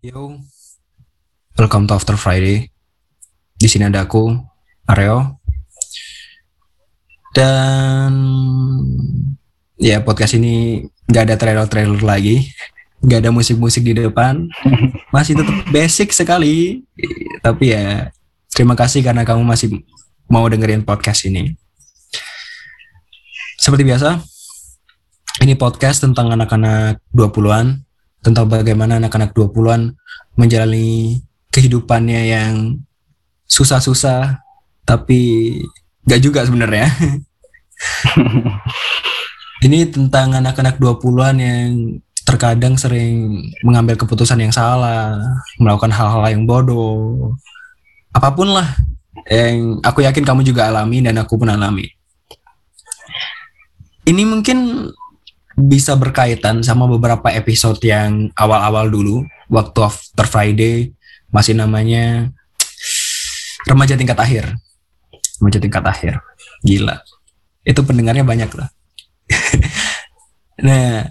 Yo, welcome to After Friday. Di sini ada aku, Areo. Dan ya podcast ini nggak ada trailer-trailer lagi, nggak ada musik-musik di depan, masih tetap basic sekali. Tapi ya terima kasih karena kamu masih mau dengerin podcast ini. Seperti biasa, ini podcast tentang anak-anak 20-an, tentang bagaimana anak-anak 20-an menjalani kehidupannya yang susah-susah, tapi gak juga sebenarnya. ini tentang anak-anak 20-an yang terkadang sering mengambil keputusan yang salah, melakukan hal-hal yang bodoh, apa pun lah yang aku yakin kamu juga alami dan aku pun alami. Ini mungkin bisa berkaitan sama beberapa episode yang awal-awal dulu waktu after Friday masih namanya remaja tingkat akhir. Remaja tingkat akhir. Gila. Itu pendengarnya banyak lah. Nah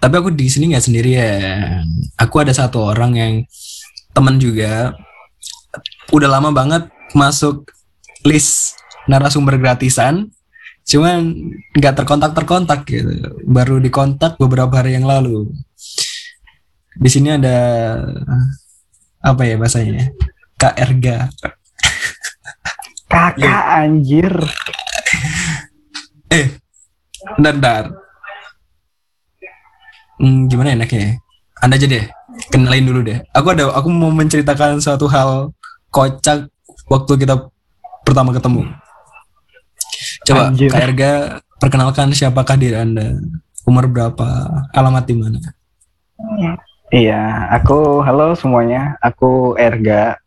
tapi aku di sini nggak sendirian. Aku ada satu orang yang teman juga. Udah lama banget masuk list narasumber gratisan cuman nggak terkontak terkontak gitu. Baru dikontak beberapa hari yang lalu. Di sini ada apa ya bahasanya kak Erga. Kakak Ya. anjir. Eh bentar, bentar. Hmm, gimana enaknya? Ya? anda aja deh kenalin dulu deh. Aku ada aku mau menceritakan suatu hal kocak waktu kita pertama ketemu coba Anjir. kak Erga perkenalkan siapakah diri anda? Umur berapa? Alamat di mana? Iya aku halo semuanya. Aku Erga.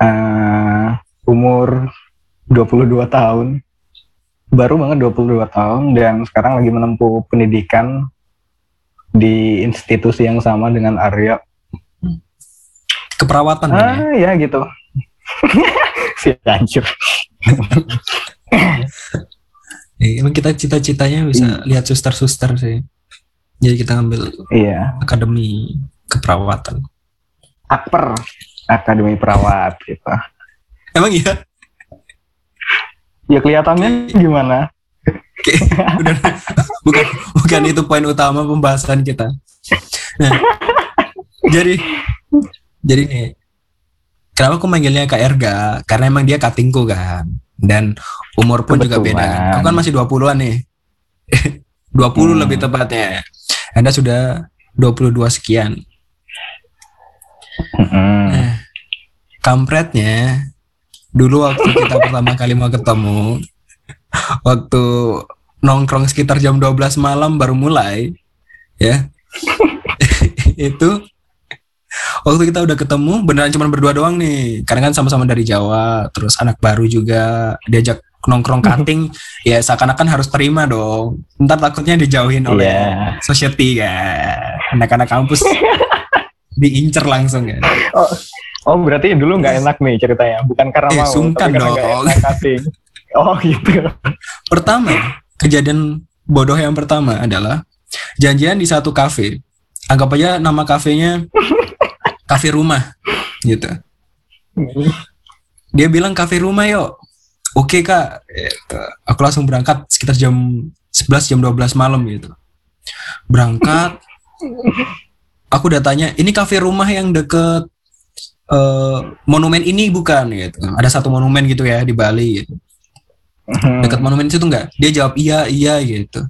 Eh, umur 22 tahun. Baru banget 22 tahun dan sekarang lagi menempuh pendidikan di institusi yang sama dengan Aryo keperawatan kan ya? ah ya gitu. Si anjir emang kita cita-citanya bisa lihat suster-suster sih. Jadi kita ambil iya akademi keperawatan. akper akademi perawat gitu Emang iya? ya kelihatannya gimana udah. bukan bukan itu poin utama pembahasan kita. Nah, jadi jadi nih, kenapa aku manggilnya Kak Erga? Karena emang dia katingku kan. Dan umur pun juga beda. kan. Aku kan masih 20-an nih. 20 Hmm. lebih tepatnya. Anda sudah 22 sekian. Mm-mm. Nah, kampretnya dulu waktu kita pertama kali mau ketemu, waktu nongkrong sekitar jam 12 malam baru mulai, ya. itu waktu kita udah ketemu beneran cuma berdua doang nih, karena kan sama-sama dari Jawa, terus anak baru juga diajak nongkrong cutting, ya seakan-akan harus terima dong. Ntar takutnya dijauhin oleh Iya. society kan, anak-anak kampus diincer langsung kan. Oh, oh berarti dulu nggak enak nih ceritanya, bukan karena Eh, mau, sungkan tapi karena nggak dong. enak. Oh gitu. Pertama, kejadian bodoh yang pertama adalah janjian di satu kafe. Anggap aja nama kafenya kafe rumah gitu. Dia bilang kafe rumah yuk. Oke kak, Gitu. aku langsung berangkat sekitar jam 11 jam 12 malam gitu. Berangkat, aku udah tanya, ini kafe rumah yang deket eh, monumen ini bukan gitu. Ada satu monumen gitu ya di Bali gitu Hmm. dekat monumen itu enggak dia jawab iya iya gitu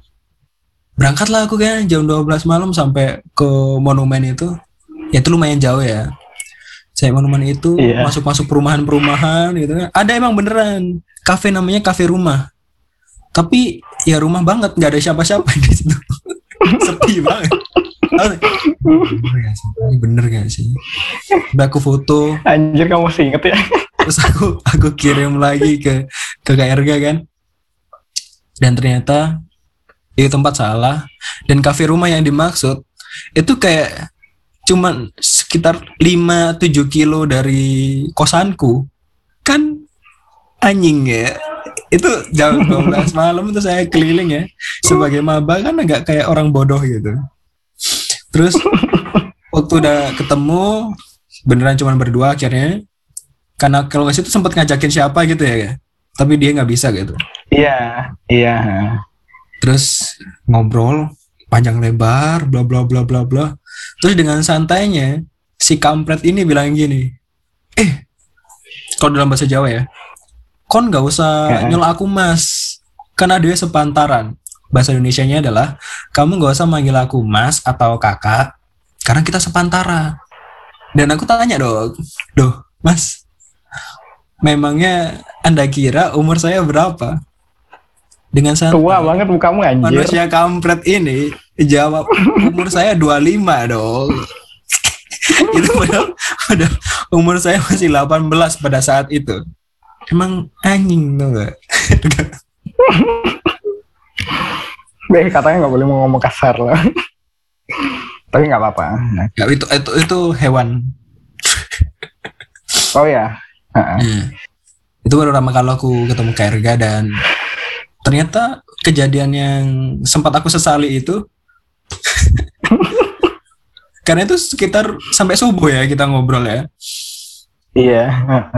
berangkatlah aku kan jam 12 malam sampai ke monumen itu ya itu lumayan jauh ya. Saya monumen itu Iya. masuk masuk perumahan perumahan gitu kan. Ada emang beneran. Kafe namanya kafe rumah. Tapi ya rumah banget. Nggak ada siapa-siapa di situ. Sepi banget. Bener gak sih? Ini bener gak sih? Udah aku foto. Anjir kamu masih inget ya? terus aku aku kirim lagi ke ke KRG kan. Dan ternyata itu tempat salah. Dan kafe rumah yang dimaksud itu kayak cuman sekitar 5-7 kilo dari kosanku. Kan anjing ya. Itu jam 12 malam itu saya keliling ya. Sebagai maba kan agak kayak orang bodoh gitu. Terus waktu udah ketemu beneran cuma berdua akhirnya. Karena kalau nggak itu sempat ngajakin siapa gitu ya. Tapi dia nggak bisa gitu. Iya, iya. terus ngobrol panjang lebar bla bla bla bla bla. Terus dengan santainya si kampret ini bilang gini eh kalau dalam bahasa Jawa ya kon nggak usah nyul aku mas. Karena dia sepantaran. Bahasa Indonesianya adalah kamu nggak usah manggil aku mas atau kakak karena kita sepantara. Dan aku tanya dong doh mas memangnya anda kira umur saya berapa dengan santai Tua banget mukamu anjir. manusia kampret ini jawab umur saya 25 dong itu padahal, padahal umur saya masih 18 pada saat itu emang anjing tuh gak Beh, katanya nggak boleh ngomong kasar loh. Tapi nggak apa-apa. Ya, itu itu itu hewan Oh ya. Heeh. Hmm. itu baru pertama kali aku ketemu Kerga dan ternyata kejadian yang sempat aku sesali itu karena itu sekitar sampai subuh ya kita ngobrol ya Iya.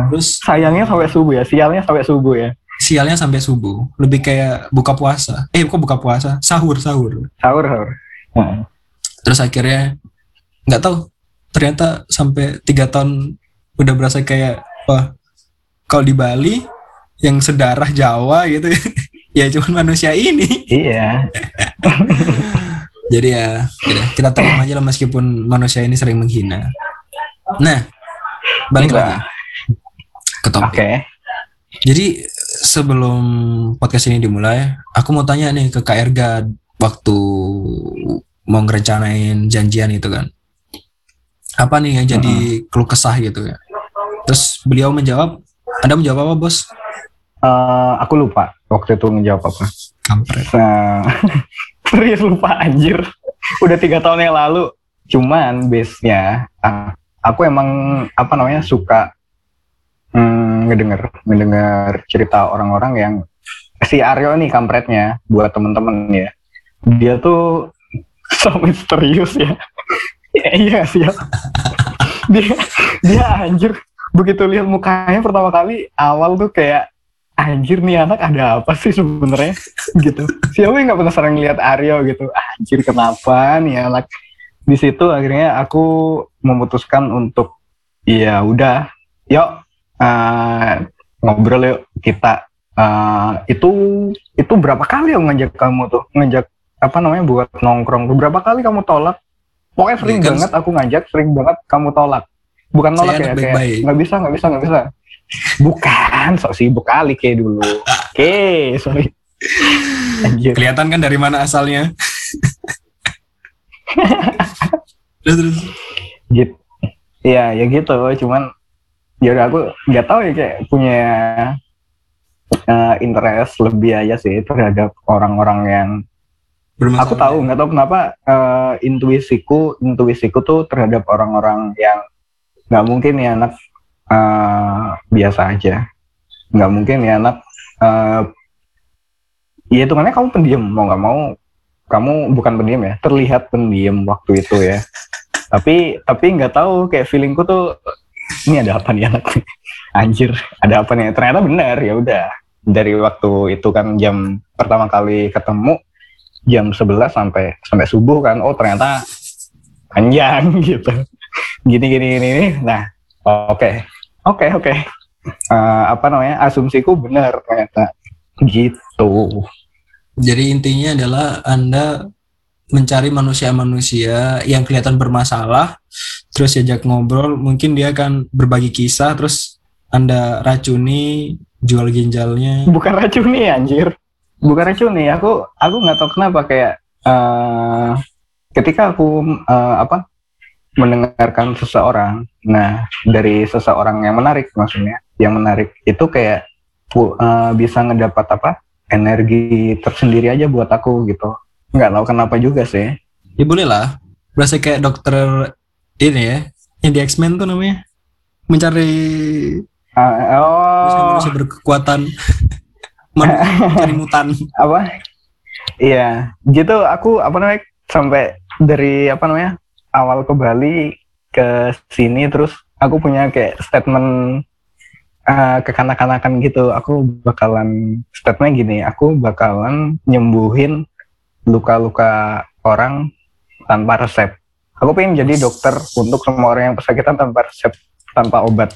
terus Sayangnya sampai subuh ya, sialnya sampai subuh ya. sialnya sampai subuh lebih kayak buka puasa eh kok buka puasa sahur sahur Sahur sahur. Heeh. terus akhirnya nggak tahu ternyata sampai tiga tahun udah berasa kayak wah kalau di Bali yang sedarah Jawa gitu ya cuman manusia ini Iya. jadi ya kita terima aja lah meskipun manusia ini sering menghina nah balik Enggak. lagi ke Oke. topik jadi sebelum podcast ini dimulai aku mau tanya nih ke Kak Erga waktu mau ngerencanain janjian itu kan apa nih yang jadi keluh kesah gitu ya terus beliau menjawab anda menjawab apa bos Eh, aku lupa waktu itu ngejawab apa. kampret Nah, serius lupa anjir. Udah tiga tahun yang lalu. Cuman base-nya, aku emang apa namanya suka mm, ngedenger, ngedenger cerita orang-orang yang si Aryo nih kampretnya buat temen-temen ya. Dia tuh so misterius ya. Ya, iya sih ya. dia dia anjir begitu lihat mukanya pertama kali awal tuh kayak anjir nih anak ada apa sih sebenarnya? Gitu. Siapa yang nggak penasaran ngeliat Aryo gitu? Anjir kenapa nih anak? Di situ akhirnya aku memutuskan untuk ya udah yuk eh, ngobrol yuk kita. Eh, itu itu berapa kali aku ngajak kamu tuh? Ngajak apa namanya buat nongkrong tuh? Berapa kali kamu tolak? Pokoknya sering banget aku ngajak sering banget kamu tolak. Bukan nolak ya kayak nggak bisa nggak bisa nggak bisa bukan sok sibuk kali kayak dulu. Oke sorry. Anjir. Kelihatan kan dari mana asalnya? Terus terus. Gitu ya ya gitu. Cuman ya udah aku nggak tahu ya kayak punya eh, interest lebih aja sih terhadap orang-orang yang bermasalah. aku tahu nggak tahu kenapa eh, intuisiku intuisiku tuh terhadap orang-orang yang nggak mungkin ya anak eh, biasa aja. Nggak mungkin ya anak eh, ya itu kamu pendiam. Mau nggak mau kamu bukan pendiam ya terlihat pendiam waktu itu ya. Tapi tapi nggak tahu kayak feelingku tuh ini ada apa nih anak anjir ada apa nih? Ternyata benar ya udah. Dari waktu itu kan jam pertama kali ketemu jam 11 sampai sampai subuh kan oh ternyata panjang gitu. Gini gini gini, nah oke oke oke. Eh, apa namanya? Asumsiku benar ternyata. Gitu. Jadi intinya adalah Anda mencari manusia-manusia yang kelihatan bermasalah, terus diajak ngobrol, mungkin dia akan berbagi kisah, terus Anda racuni, jual ginjalnya. bukan racun nih anjir. Bukan racun nih aku aku nggak tahu kenapa kayak eh ketika aku eh, apa mendengarkan seseorang nah dari seseorang yang menarik maksudnya yang menarik itu kayak eh, bisa ngedapat apa energi tersendiri aja buat aku gitu. Nggak tahu kenapa juga sih. Ya boleh lah, berasa kayak dokter ini ya, yang di X-Men tuh namanya. Mencari Ah, oh. manusia berkekuatan, mencari mutan. apa? Iya. Gitu aku apa namanya sampai dari apa namanya awal ke Bali ke sini terus aku punya kayak statement uh, kekanak-kanakan gitu. Aku bakalan statement gini, aku bakalan nyembuhin luka-luka orang tanpa resep. Aku pengen jadi dokter untuk semua orang yang pesakitan tanpa resep, tanpa obat.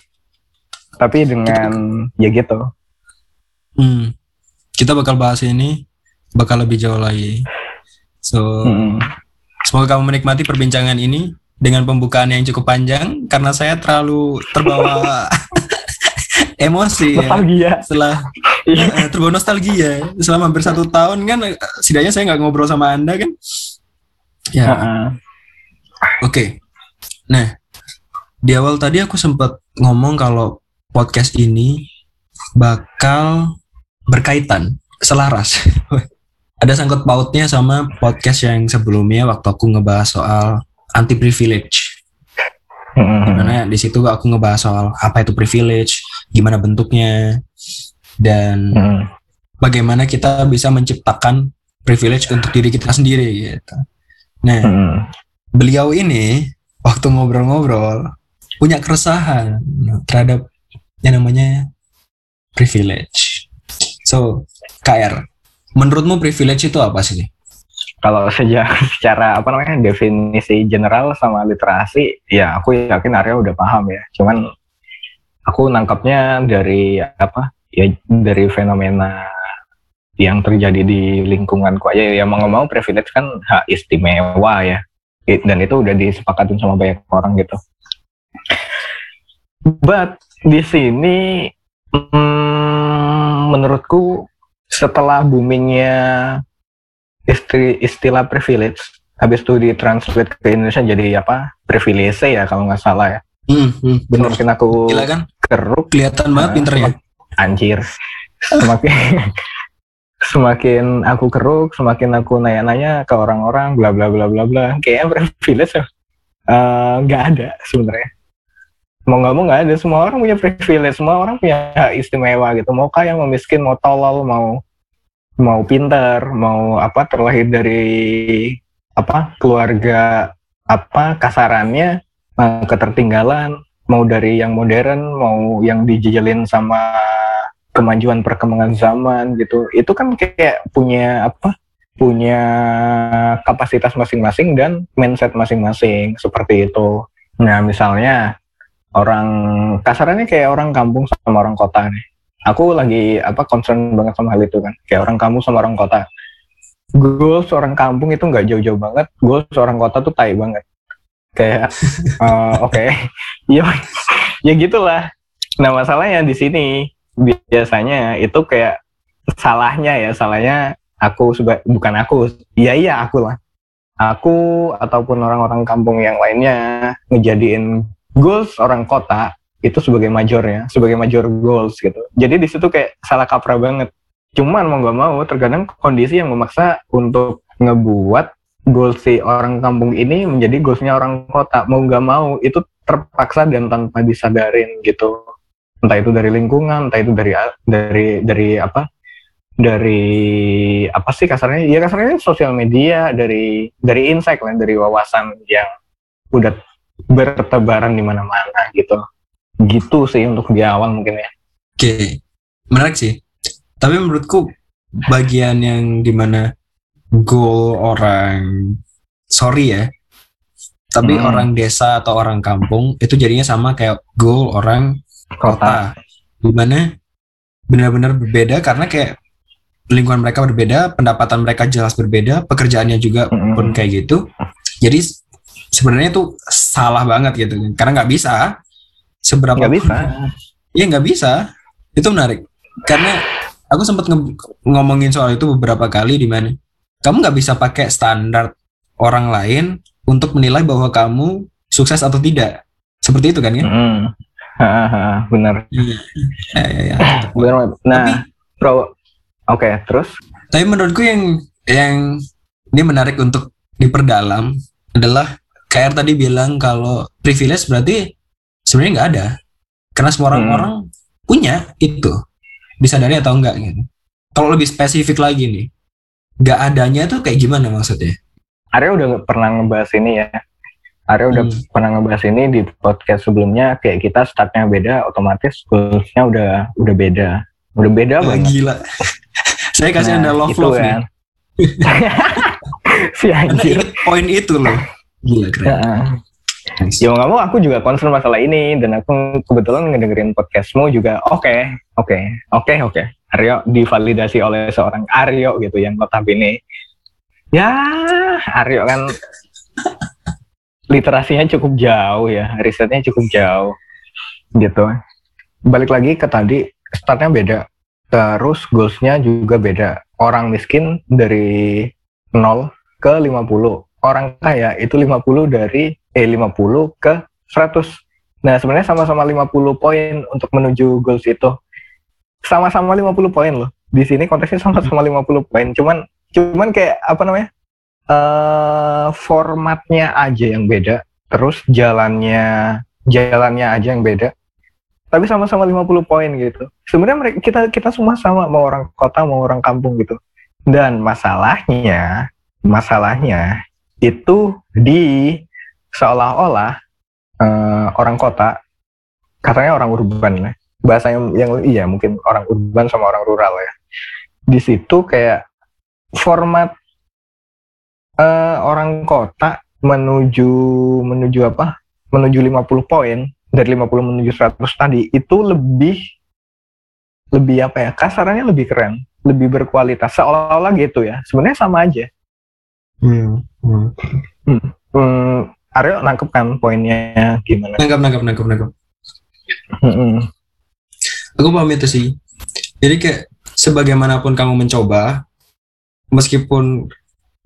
Tapi dengan ya gitu. Hmm. Kita bakal bahas ini bakal lebih jauh lagi. So, hmm. semoga kamu menikmati perbincangan ini dengan pembukaan yang cukup panjang karena saya terlalu terbawa emosi nostalgia ya. setelah uh, terbawa nostalgia selama hampir satu tahun kan setidaknya saya nggak ngobrol sama anda kan ya uh -uh. oke okay. nah di awal tadi aku sempat ngomong kalau podcast ini bakal berkaitan selaras ada sangkut pautnya sama podcast yang sebelumnya waktu aku ngebahas soal anti privilege. Mm-hmm. Di mana di situ aku ngebahas soal apa itu privilege, gimana bentuknya, dan mm-hmm. bagaimana kita bisa menciptakan privilege untuk diri kita sendiri gitu. Nah, mm-hmm. beliau ini waktu ngobrol-ngobrol punya keresahan terhadap yang namanya privilege. So, KR, menurutmu privilege itu apa sih? Kalau sejak secara apa namanya definisi general sama literasi ya aku yakin Arya udah paham ya. Cuman aku nangkapnya dari apa ya dari fenomena yang terjadi di lingkunganku aja. Ya mau mau privilege kan hak istimewa ya. Dan itu udah disepakatin sama banyak orang gitu. But di sini hmm, menurutku setelah boomingnya istri, istilah privilege. Habis itu ditranslate ke Indonesia jadi apa? Privilege ya kalau nggak salah ya. Hmm, hmm, bener. Mungkin aku Gila kan? keruk kelihatan banget uh, pinternya. anjir. Semakin semakin aku keruk semakin aku nanya-nanya ke orang-orang bla bla bla bla bla. Kayaknya privilege eh, nggak uh, ada sebenarnya. Mau nggak mau nggak ada. Semua orang punya privilege semua orang punya hak istimewa gitu. Mau kaya mau miskin mau tolol mau mau pintar, mau apa terlahir dari apa keluarga apa kasarannya uh, ketertinggalan, mau dari yang modern, mau yang dijejelin sama kemajuan perkembangan zaman gitu. Itu kan kayak punya apa? punya kapasitas masing-masing dan mindset masing-masing seperti itu. Nah, misalnya orang kasarannya kayak orang kampung sama orang kota nih aku lagi apa concern banget sama hal itu kan. Kayak orang kampung sama orang kota. Gue seorang kampung itu nggak jauh-jauh banget. Gue seorang kota tuh tai banget. Kayak uh, oke. Okay. ya ya gitulah. Nah masalahnya di sini biasanya itu kayak salahnya ya. Salahnya aku bukan aku. Iya iya aku lah. Aku ataupun orang-orang kampung yang lainnya ngejadiin goals orang kota itu sebagai majornya, sebagai major goals gitu. Jadi di situ kayak salah kaprah banget. Cuman mau gak mau terkadang kondisi yang memaksa untuk ngebuat goals si orang kampung ini menjadi goalsnya orang kota. Mau gak mau itu terpaksa dan tanpa disadarin gitu. Entah itu dari lingkungan, entah itu dari dari dari apa? Dari apa sih kasarnya? Ya kasarnya sosial media, dari dari insight lah, dari wawasan yang udah bertebaran di mana-mana gitu gitu sih untuk di awal mungkin ya oke okay. menarik sih tapi menurutku bagian yang di mana goal orang sorry ya tapi hmm. orang desa atau orang kampung itu jadinya sama kayak goal orang kota, kota. di mana benar-benar berbeda karena kayak lingkungan mereka berbeda pendapatan mereka jelas berbeda pekerjaannya juga hmm. pun kayak gitu jadi sebenarnya itu salah banget gitu karena nggak bisa seberapa nggak bisa. Ya nggak bisa. Itu menarik. Karena aku sempat ngomongin soal itu beberapa kali di mana kamu nggak bisa pakai standar orang lain untuk menilai bahwa kamu sukses atau tidak. Seperti itu kan ya? Mm. benar. Ya, ya, ya. benar nah tapi, pro oke okay, terus? Tapi menurutku yang yang ini menarik untuk diperdalam adalah KR tadi bilang kalau privilege berarti sebenarnya nggak ada karena semua orang-orang hmm. punya itu disadari atau enggak gitu kalau lebih spesifik lagi nih nggak adanya tuh kayak gimana maksudnya Arya udah pernah ngebahas ini ya Arya udah Hmm. pernah ngebahas ini di podcast sebelumnya kayak kita startnya beda otomatis goalsnya udah udah beda udah beda Wah, banget gila. Saya kasih anda love itu love nih. kan. si Anda anjir poin itu loh. Gila keren. Heeh. Ya mau nggak mau aku juga concern masalah ini dan aku kebetulan ngedengerin podcastmu juga. Oke oke oke oke. Aryo divalidasi oleh seorang Aryo gitu yang notabene. Ya Aryo kan literasinya cukup jauh ya risetnya cukup jauh gitu. Balik lagi ke tadi startnya beda. Terus goalsnya juga beda. Orang miskin dari 0 ke 50 orang kaya itu 50 dari eh 50 ke 100 nah sebenarnya sama-sama 50 poin untuk menuju goals itu. Sama-sama 50 poin loh. Di sini konteksnya sama-sama 50 poin. Cuman cuman kayak apa namanya eh formatnya aja yang beda. Terus jalannya jalannya aja yang beda. Tapi sama-sama 50 poin gitu. Sebenarnya mereka kita kita semua sama mau orang kota mau orang kampung gitu. Dan masalahnya masalahnya itu di seolah-olah eh, orang kota katanya orang urban ya bahasa yang, yang iya mungkin orang urban sama orang rural ya di situ kayak format eh, orang kota menuju menuju apa menuju 50 poin dari 50 menuju 100 tadi itu lebih lebih apa ya kasarannya lebih keren lebih berkualitas seolah-olah gitu ya sebenarnya sama aja Hmm. Hmm. hmm, Aryo nangkep kan poinnya gimana nangkap, nangkap, nangkap. Hmm, Aku paham itu sih. Jadi kayak sebagaimanapun kamu mencoba, meskipun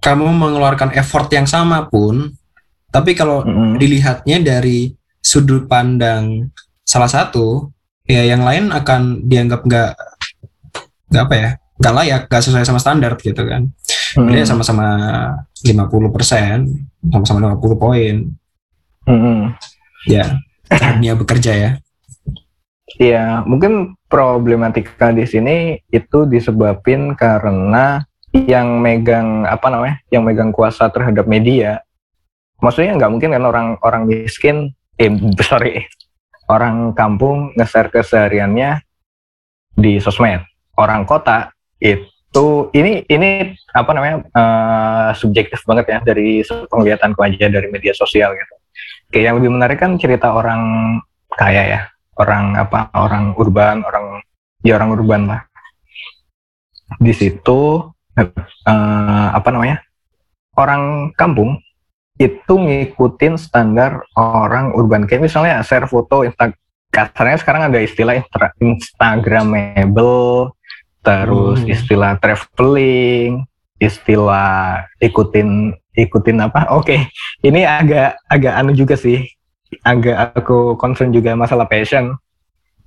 kamu mengeluarkan effort yang sama pun, tapi kalau hmm, dilihatnya dari sudut pandang salah satu, ya yang lain akan dianggap nggak nggak apa ya, nggak layak, nggak sesuai sama standar gitu kan. Hmm, Dia sama-sama 50 persen, sama-sama 50 poin. hmm. Ya, dunia bekerja ya. Iya, mungkin problematika di sini itu disebabkan karena yang megang apa namanya, yang megang kuasa terhadap media, maksudnya nggak mungkin kan orang orang miskin, eh sorry, orang kampung nge-share kesehariannya di sosmed, orang kota itu ini ini apa namanya eh, subjektif banget ya dari penglihatanku aja dari media sosial gitu. Kayak yang lebih menarik kan cerita orang kaya ya, orang apa orang urban orang ya orang urban lah di situ eh, apa namanya orang kampung itu ngikutin standar orang urban kayak misalnya share foto insta kasarnya sekarang ada istilah instagramable terus Hmm. istilah traveling istilah ikutin ikutin apa oke ini agak agak anu juga sih agak aku concern juga masalah passion.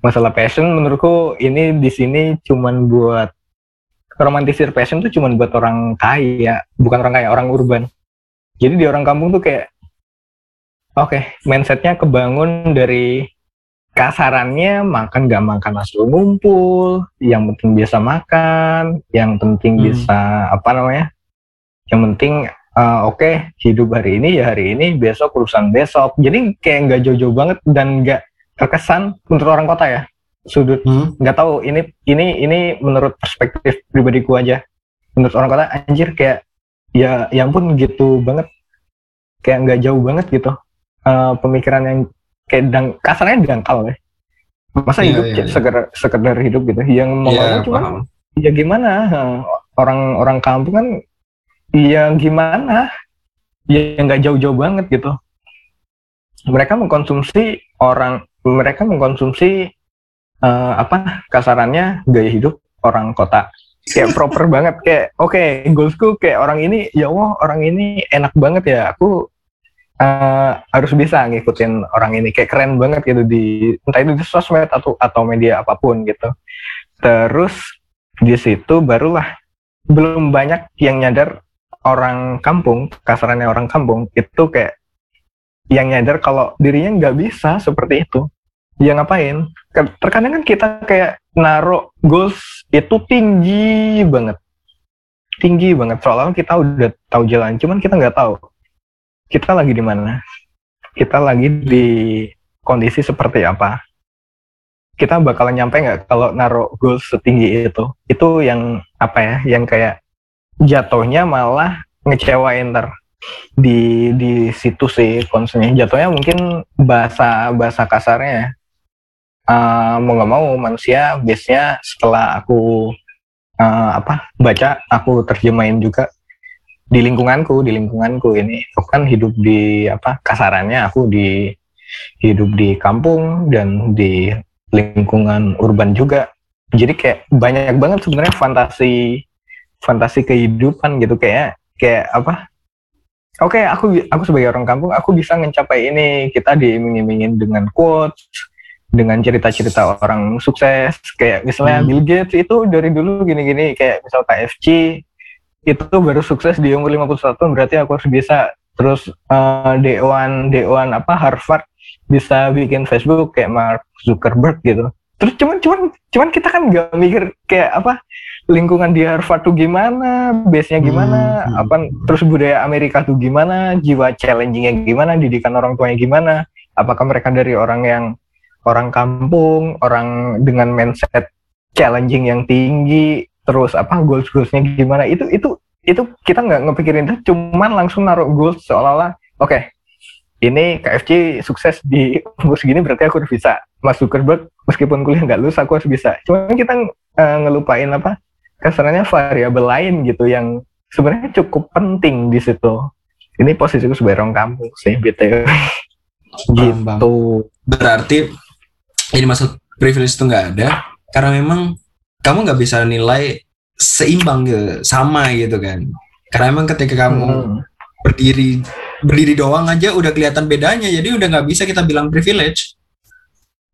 Masalah passion menurutku ini di sini cuman buat romantisir passion tuh cuman buat orang kaya, bukan orang kaya, orang urban. Jadi di orang kampung tuh kayak oke, mindsetnya kebangun dari kasarannya makan gak makan hasil ngumpul, yang penting biasa makan, yang penting Hmm. bisa apa namanya? Yang penting uh, oke hidup hari ini ya hari ini besok urusan besok jadi kayak nggak jauh-jauh banget dan nggak terkesan menurut orang kota ya sudut Hmm. nggak tahu ini ini ini menurut perspektif pribadiku aja menurut orang kota anjir kayak ya yang pun gitu banget kayak nggak jauh banget gitu Eh, pemikiran yang kayak dang kasarnya dangkal ya. Masa Iya, hidup iya, kayak iya. sekedar sekedar hidup gitu. Yang mau Iya, cuman paham. ya gimana? Eh, orang orang kampung kan ya gimana? Ya nggak jauh-jauh banget gitu. Mereka mengkonsumsi orang mereka mengkonsumsi eh, apa kasarannya gaya hidup orang kota. Kayak proper banget kayak oke goalsku kayak orang ini ya Allah orang ini enak banget ya. Aku eh, harus bisa ngikutin orang ini. Kayak keren banget gitu di entah itu di sosmed atau atau media apa pun gitu. Terus di situ barulah belum banyak yang nyadar orang kampung kasarannya orang kampung itu kayak yang nyadar kalau dirinya nggak bisa seperti itu. Ya ngapain? Ke- terkadang kan kita kayak naruh goals itu tinggi banget. Tinggi banget. Soalnya kita udah tahu jalan cuman kita nggak tahu kita lagi di mana? Kita lagi di kondisi seperti apa? Kita bakalan nyampe nggak kalau naruh goal setinggi itu? Itu yang apa ya? Yang kayak jatuhnya malah ngecewain ter di di situ sih concernnya. Jatuhnya mungkin bahasa bahasa kasarnya uh, mau nggak mau manusia biasanya setelah aku uh, apa baca aku terjemahin juga di lingkunganku di lingkunganku ini. Aku kan hidup di apa kasarannya aku di hidup di kampung dan di lingkungan urban juga. Jadi kayak banyak banget sebenarnya fantasi fantasi kehidupan gitu. Kayak kayak apa? Oke okay, aku aku sebagai orang kampung aku bisa mencapai ini. Kita diiming-imingin dengan quotes dengan cerita-cerita orang sukses. Kayak misalnya hmm. Bill Gates itu dari dulu gini-gini. Kayak misal KFC itu baru sukses di umur 51 berarti aku harus bisa terus uh, Dewan Dewan apa Harvard bisa bikin Facebook kayak Mark Zuckerberg gitu terus cuman cuman cuman kita kan nggak mikir kayak apa lingkungan di Harvard tuh gimana, base-nya gimana, hmm. apa terus budaya Amerika tuh gimana, jiwa challenging-nya gimana, didikan orang tuanya gimana, apakah mereka dari orang yang orang kampung, orang dengan mindset challenging yang tinggi, terus apa goals goalsnya gimana, itu itu itu kita nggak ngepikirin itu, cuman langsung naruh goals seolah-olah, oke, okay, ini KFC sukses di umur segini berarti aku harus bisa. Mas Zuckerberg meskipun kuliah nggak lulus aku harus bisa. Cuma kita uh, ngelupain apa kasarnya variabel lain gitu yang sebenarnya cukup penting di situ. Ini posisiku sebagai orang kampung sih BTW. gitu. Berarti ini maksud privilege itu nggak ada karena memang kamu nggak bisa nilai seimbang gitu, sama gitu kan. Karena memang ketika kamu hmm. berdiri berdiri doang aja udah kelihatan bedanya jadi udah nggak bisa kita bilang privilege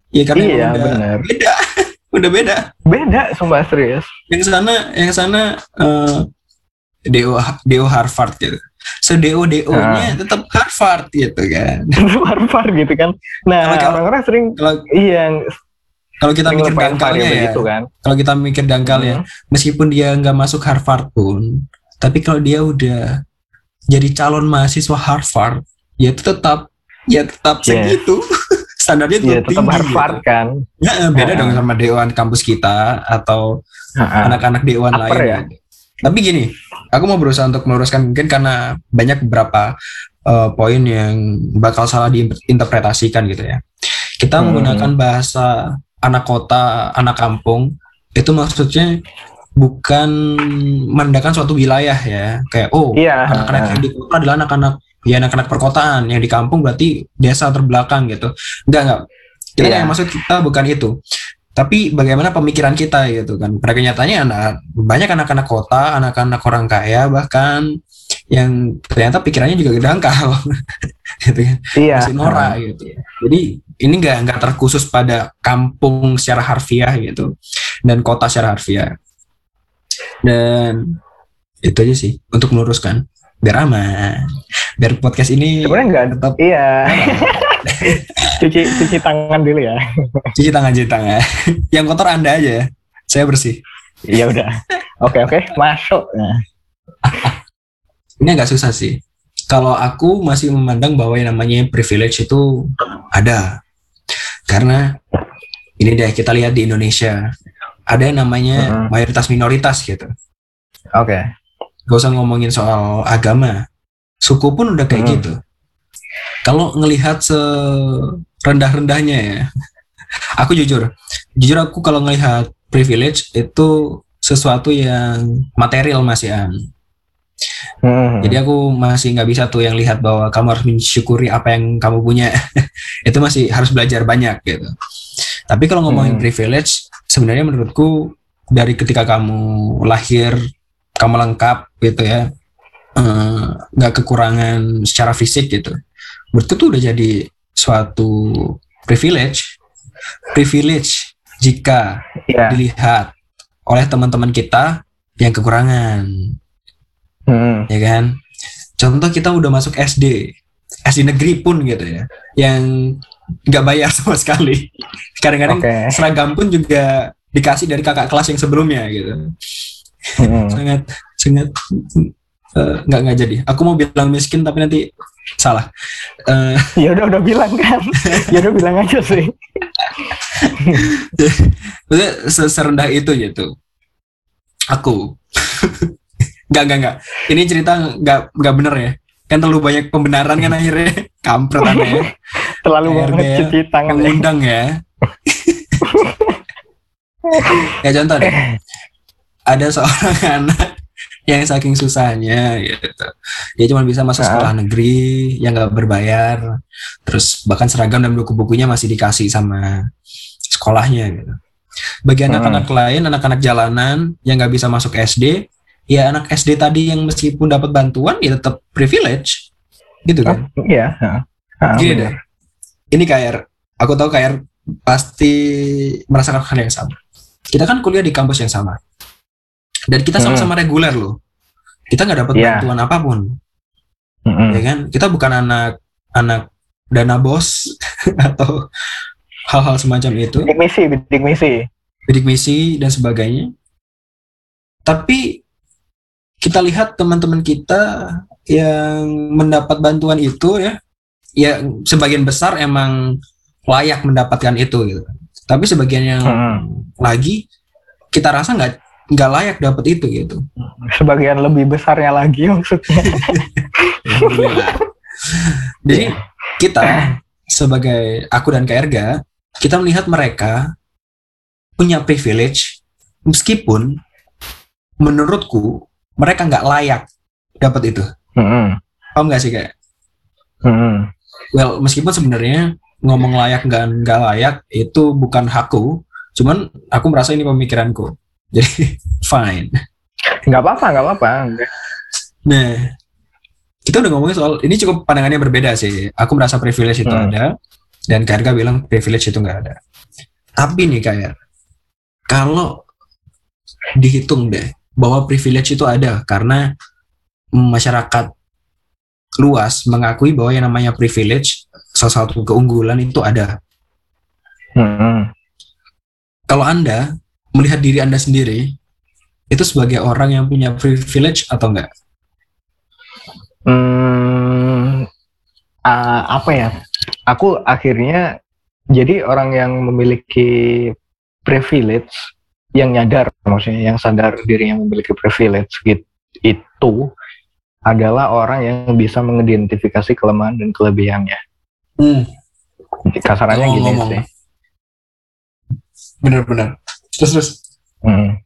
ya karena iya, udah bener. beda udah beda beda sumpah serius yang sana yang sana uh, do do Harvard gitu so do do nya nah. tetap Harvard gitu kan Harvard gitu kan nah orang-orang sering kalau iya kalau kita mikir dangkalnya ya gitu kan. kalau kita mikir dangkalnya hmm. meskipun dia nggak masuk Harvard pun tapi kalau dia udah jadi calon mahasiswa Harvard ya itu tetap ya tetap yeah. segitu standarnya yeah, tetap tinggi Harvard gitu. kan ya beda uh, dong sama dewan kampus kita atau anak-anak uh, dewan lain ya? tapi gini aku mau berusaha untuk meluruskan mungkin karena banyak beberapa uh, poin yang bakal salah diinterpretasikan gitu ya kita hmm. menggunakan bahasa anak kota anak kampung itu maksudnya bukan menandakan suatu wilayah ya. Kayak oh iya. anak-anak yang di kota adalah anak-anak ya anak-anak perkotaan. Yang di kampung berarti desa terbelakang gitu. Enggak enggak. Kita iya. yang maksud kita bukan itu. Tapi bagaimana pemikiran kita gitu kan. Pada kenyataannya anak banyak anak-anak kota anak-anak orang kaya bahkan yang ternyata pikirannya juga dangkal. Gitu kan iya. masih norak gitu jadi ini enggak enggak terkhusus pada kampung secara harfiah gitu dan kota secara harfiah. Dan itu aja sih untuk meluruskan biar aman biar podcast ini sebenarnya enggak tetap iya. cuci cuci tangan dulu ya. Cuci tangan cuci tangan. Yang kotor anda aja ya saya bersih. Iya udah. Oke oke. Masuk. Nah. Ini agak susah sih kalau aku masih memandang bahwa yang namanya privilege itu ada karena ini deh kita lihat di Indonesia ada yang namanya mayoritas minoritas gitu. Oke. Okay. Gak usah ngomongin soal agama, suku pun udah kayak uh -huh. gitu. Kalau ngelihat serendah-rendahnya ya, aku jujur, jujur aku kalau ngelihat privilege itu sesuatu yang material masih an. Hmm. Jadi aku masih nggak bisa tuh yang lihat bahwa kamu harus mensyukuri apa yang kamu punya. itu masih harus belajar banyak gitu. Tapi kalau ngomongin hmm. privilege, sebenarnya menurutku dari ketika kamu lahir kamu lengkap gitu ya eh, nggak uh, kekurangan secara fisik gitu menurutku tuh udah jadi suatu privilege privilege jika yeah. dilihat oleh teman-teman kita yang kekurangan hmm. ya kan contoh kita udah masuk SD SD negeri pun gitu ya yang nggak bayar sama sekali. Kadang-kadang okay. seragam pun juga dikasih dari kakak kelas yang sebelumnya gitu. Hmm. sangat sangat Eh, nggak nggak jadi. Aku mau bilang miskin tapi nanti salah. Eh, ya udah udah bilang kan ya udah bilang aja sih maksudnya se- serendah itu gitu. Aku. Nggak nggak nggak. Ini cerita nggak nggak bener ya. Kan terlalu banyak pembenaran kan akhirnya. Kampret aneh. terlalu KRG banget ya. cuci tangan ya. Mengundang ya. ya contoh deh. Ada seorang anak yang saking susahnya gitu. Dia cuma bisa masuk Ah. sekolah negeri yang nggak berbayar. Terus bahkan seragam dan buku-bukunya masih dikasih sama sekolahnya gitu. Bagi Hmm. anak-anak lain, anak-anak jalanan yang nggak bisa masuk SD, ya anak SD tadi yang meskipun dapat bantuan ya tetap privilege, gitu kan? iya. Ha, Gini bener. deh, ini KR, aku tahu KR pasti merasakan hal yang sama. Kita kan kuliah di kampus yang sama, dan kita sama-sama reguler loh. Kita nggak dapat Iya. bantuan apa pun, Mm-mm. ya kan? Kita bukan anak anak dana bos atau hal-hal semacam itu, bidik misi bidik misi bidik misi dan sebagainya. Tapi kita lihat teman-teman kita yang mendapat bantuan itu ya, ya sebagian besar emang layak mendapatkan itu gitu. Tapi sebagian yang Mm-mm. lagi kita rasa nggak nggak layak dapat itu gitu. sebagian lebih besarnya lagi maksudnya. Jadi kita sebagai aku dan KRG kita melihat mereka punya privilege meskipun menurutku mereka nggak layak dapat itu. Mm-mm. Paham nggak sih kayak? Mm-mm. Well, meskipun sebenarnya ngomong layak nggak nggak layak itu bukan hakku, cuman aku merasa ini pemikiranku. Jadi fine. nggak apa-apa nggak apa-apa Nah, kita udah ngomongin soal ini cukup pandangannya berbeda sih. Aku merasa privilege itu Hmm. ada, dan KRK bilang privilege itu nggak ada. Tapi nih kayak kalau dihitung deh bahwa privilege itu ada karena masyarakat luas mengakui bahwa yang namanya privilege salah satu keunggulan itu ada. Mm-mm. Kalau Anda melihat diri Anda sendiri itu sebagai orang yang punya privilege atau enggak? Hmm, ah, apa ya? Aku akhirnya jadi orang yang memiliki privilege, yang nyadar, maksudnya yang sadar dirinya memiliki privilege gitu, itu adalah orang yang bisa mengidentifikasi kelemahan dan kelebihannya. Hmm, Kasarannya gini Ngomong-ngomong. sih. bener-bener. Terus terus. Hmm.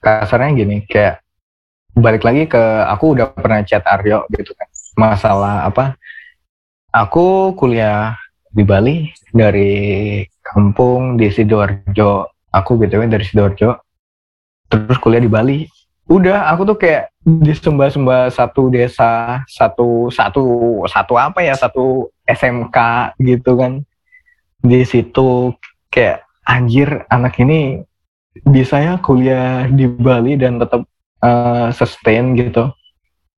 Kasarnya gini, kayak balik lagi ke aku udah pernah chat Aryo gitu kan. Masalah apa? Aku kuliah di Bali dari kampung di Sidoarjo. Aku BTW dari Sidoarjo. Terus kuliah di Bali. Udah, aku tuh kayak disembah-sembah satu desa, satu satu satu apa ya, satu SMK gitu kan. Di situ kayak anjir anak ini bisa ya kuliah di Bali dan tetap eh, sustain gitu.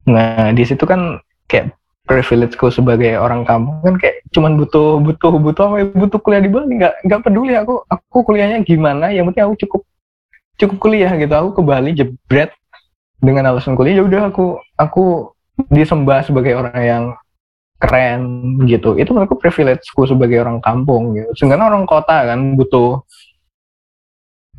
Nah di situ kan kayak privilegeku sebagai orang kampung kan kayak cuman butuh butuh butuh apa ya, butuh kuliah di Bali. Nggak nggak peduli aku aku kuliahnya gimana yang penting aku cukup cukup kuliah gitu. Aku ke Bali jebret dengan alasan kuliah. Ya udah aku aku disembah sebagai orang yang keren gitu. Itu menurutku privilegeku sebagai orang kampung gitu. Sedangkan orang kota kan butuh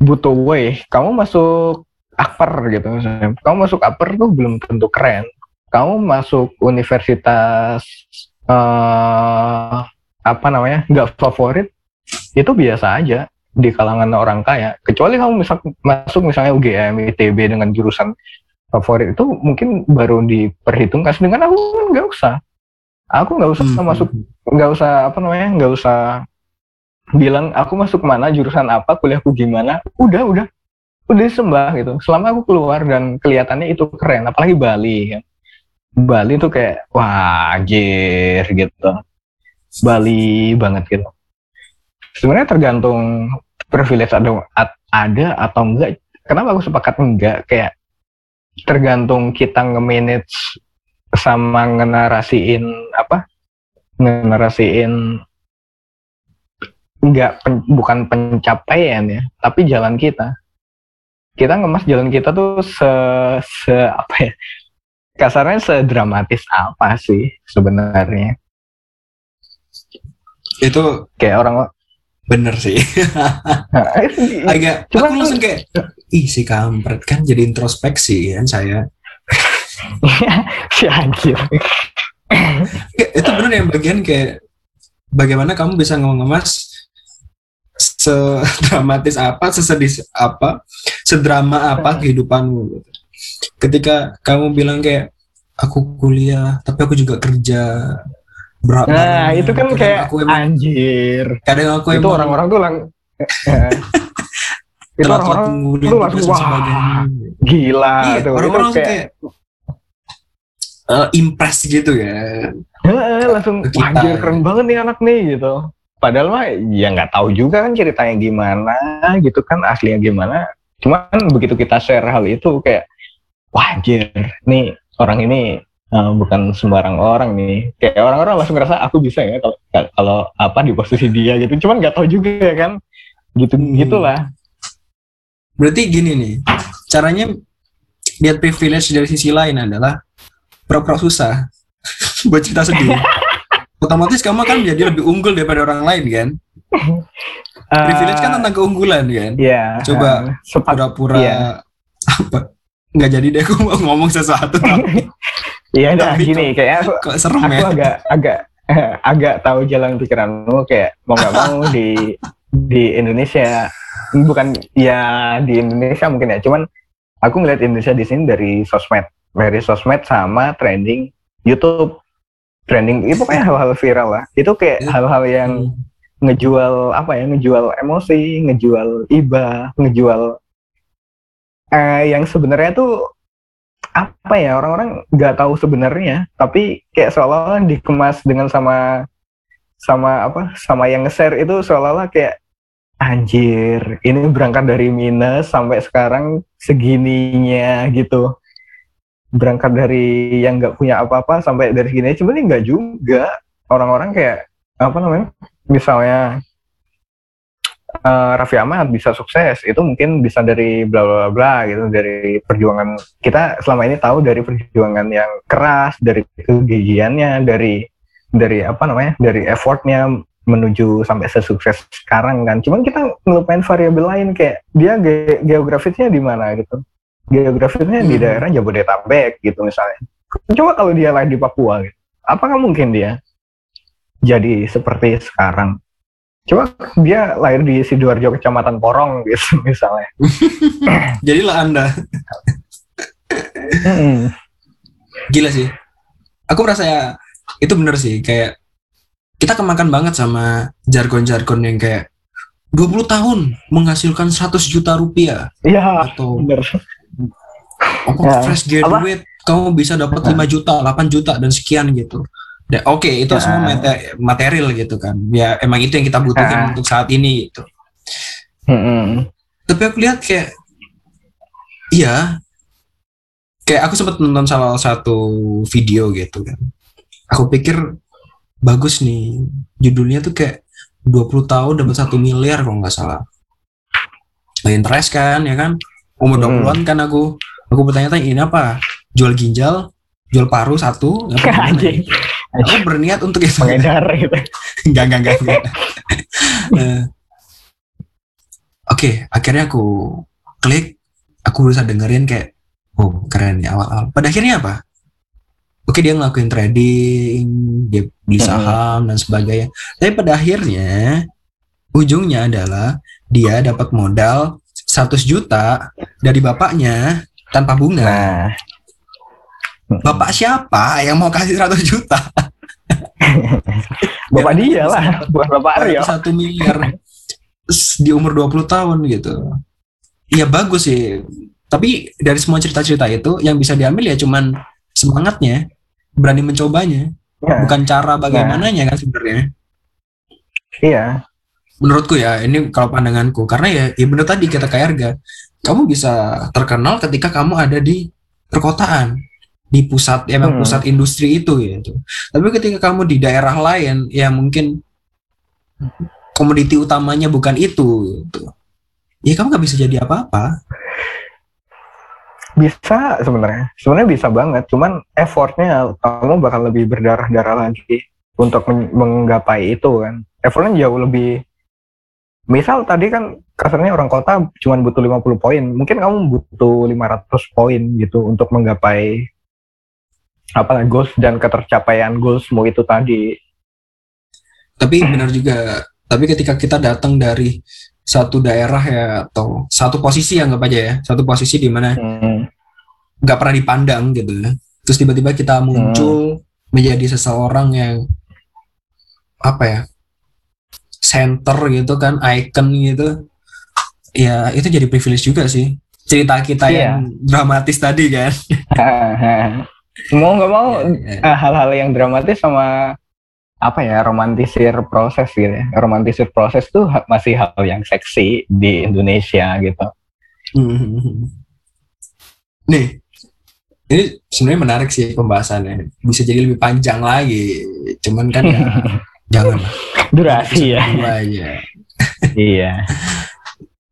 butuh way. Kamu masuk akper gitu misalnya. kamu masuk akper tuh belum tentu keren kamu masuk universitas eh apa namanya nggak favorit itu biasa aja di kalangan orang kaya. Kecuali kamu misal, masuk misalnya UGM ITB dengan jurusan favorit itu mungkin baru diperhitungkan. Sedangkan aku kan nggak usah. Aku nggak usah Hmm. masuk nggak usah apa namanya nggak usah bilang aku masuk mana jurusan apa kuliahku gimana. Udah udah. Udah sembah gitu. Selama aku keluar dan kelihatannya itu keren apalagi Bali kan Bali tuh kayak wah anjir gitu. Bali banget gitu. Sebenarnya tergantung privilege ada ada atau enggak. Kenapa aku sepakat enggak? Kayak tergantung kita nge-manage sama ngenarasiin apa? Ngenarasiin enggak pen- bukan pencapaian ya tapi jalan kita. Kita ngemas jalan kita tuh se, se apa ya kasarnya sedramatis apa sih sebenarnya? Itu Kayak orang bener sih. Agak, Cuman aku langsung kayak, ih si kampret kan jadi introspeksi kan saya. si anjir. Itu bener yang bagian kayak bagaimana kamu bisa ngemas sedramatis apa, sesedih apa, sedrama apa kehidupanmu. gitu. Ketika kamu bilang kayak aku kuliah, tapi aku juga kerja. Berat Nah, itu kan Kadang kayak aku emang, anjir. kadang aku Itu emang orang-orang tuh lang itu telat orang-orang waktu nguliah tuh langsung wah sebagainya. gila Iya, tuh. orang-orang itu kayak, kayak eh, impress gitu ya. "Heeh," langsung wah kita, anjir keren gitu. banget nih anak nih gitu. Padahal mah ya nggak tahu juga kan ceritanya gimana gitu kan aslinya gimana. Cuman begitu kita share hal itu kayak wah anjir nih orang ini eh, bukan sembarang orang nih. Kayak orang-orang langsung ngerasa aku bisa ya kalau kalau apa di posisi dia gitu. Cuman nggak tahu juga ya kan. Gitu Hmm. gitulah. Berarti gini nih, caranya lihat privilege dari sisi lain adalah pura-pura susah buat cerita sedih. Otomatis kamu kan jadi lebih unggul daripada orang lain kan. Privilege kan Eh, tentang keunggulan kan. Iya. Coba eh, Pura-pura Iya. apa? Nggak jadi deh aku mau ngomong sesuatu Iya, nah gini kayak aku, kok serem aku ya. agak agak agak tahu jalan pikiranmu kayak mau nggak mau di di Indonesia bukan ya di Indonesia mungkin ya cuman aku ngeliat Indonesia di sini dari sosmed dari sosmed sama trending YouTube trending itu kayak hal-hal viral lah itu kayak Iya. hal-hal yang Hmm. ngejual apa ya ngejual emosi ngejual iba ngejual eh yang sebenarnya tuh apa ya orang-orang nggak tahu sebenarnya. Tapi kayak seolah-olah dikemas dengan sama sama apa sama yang nge-share itu seolah-olah kayak anjir ini berangkat dari minus sampai sekarang segininya gitu. Berangkat dari yang nggak punya apa-apa sampai dari segini sebenarnya nggak juga. Orang-orang kayak apa namanya misalnya eh, Raffi Ahmad bisa sukses itu mungkin bisa dari bla bla bla gitu dari perjuangan kita selama ini tahu dari perjuangan yang keras dari kegigihannya dari dari apa namanya dari effortnya menuju sampai sesukses sekarang kan. Cuman kita ngelupain variabel lain kayak dia ge- geografisnya di mana gitu. Geografisnya di Hmm. daerah Jabodetabek gitu misalnya. Coba kalau dia lahir di Papua gitu apakah mungkin dia jadi seperti sekarang coba dia lahir di sidoarjo kecamatan Porong gitu misalnya Jadilah Anda. Gila sih. Aku merasa ya itu bener sih kayak kita kemakan banget sama jargon-jargon yang kayak 20 tahun menghasilkan 100 juta rupiah Iya, atau bener. apa Ya, fresh graduate kamu bisa dapat 5 juta, 8 juta dan sekian gitu. Ya, Oke, itu Ya. semua mate- material gitu kan. Ya emang itu yang kita butuhkan Ya. untuk saat ini gitu. Mm-mm. Tapi aku lihat kayak iya kayak aku sempat nonton salah satu video gitu kan. Aku pikir bagus nih. Judulnya tuh kayak 20 tahun dapat satu miliar kalau nggak salah. Nah, interest kan ya kan. Umur Hmm. 20-an kan aku. Aku bertanya-tanya ini apa? Jual ginjal, jual paru satu, apa. Aku berniat untuk itu. Pengedar gitu. Enggak, enggak, enggak. enggak. Oke, akhirnya aku klik, aku berusaha dengerin kayak, oh keren ya awal-awal. Pada akhirnya apa? Oke dia ngelakuin trading, dia beli saham dan sebagainya. Tapi pada akhirnya ujungnya adalah dia dapat modal 100 juta dari bapaknya tanpa bunga. Nah, Bapak siapa yang mau kasih 100 juta? bapak dia lah, bukan bapak Aryo. satu miliar di umur 20 tahun gitu. Iya bagus sih. Tapi dari semua cerita-cerita itu yang bisa diambil ya cuman semangatnya, berani mencobanya, Nah, bukan cara bagaimananya kan sebenarnya. iya, Menurutku ya, ini kalau pandanganku karena ya ya bener tadi kata Kak Erga, kamu bisa terkenal ketika kamu ada di perkotaan, di pusat ya emang Hmm. pusat industri itu gitu. Tapi ketika kamu di daerah lain yang mungkin komoditi utamanya bukan itu gitu. Ya kamu nggak bisa jadi apa-apa. bisa sebenarnya sebenarnya bisa banget cuman effortnya kamu bakal lebih berdarah-darah lagi untuk men- menggapai itu kan effortnya jauh lebih misal tadi kan kasarnya orang kota cuma butuh 50 poin mungkin kamu butuh 500 poin gitu untuk menggapai apa goals dan ketercapaian goalsmu itu tadi Tapi benar juga. Tapi ketika kita datang dari satu daerah ya atau satu posisi anggap aja ya, satu posisi di mana Hmm. nggak pernah dipandang gitu ya. Terus tiba-tiba kita muncul menjadi seseorang yang apa ya? center gitu kan, icon gitu. Ya, itu jadi privilege juga sih. Cerita kita Iya. yang dramatis tadi kan. mau nggak mau Ya, ya. eh, hal-hal yang dramatis sama apa ya romantisir proses gitu ya romantisir proses tuh masih hal yang seksi di Indonesia gitu Hmm. Nih, ini sebenarnya menarik sih pembahasannya. Bisa jadi lebih panjang lagi. Cuman kan ya jangan durasi ya iya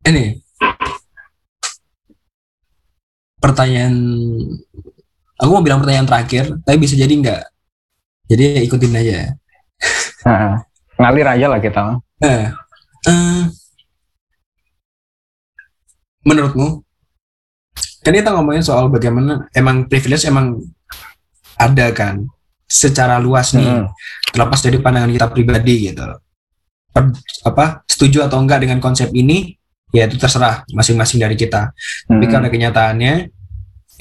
Ini pertanyaan. Aku mau bilang pertanyaan terakhir, tapi bisa jadi enggak. Jadi ya ikutin aja. Heeh. ngalir aja lah kita Nah, eh, menurutmu, kan kita ngomongin soal bagaimana emang privilege emang ada kan, secara luas nih. Hmm. terlepas dari pandangan kita pribadi gitu. Per- apa setuju atau enggak dengan konsep ini ya itu terserah masing-masing dari kita. Tapi Hmm. karena kenyataannya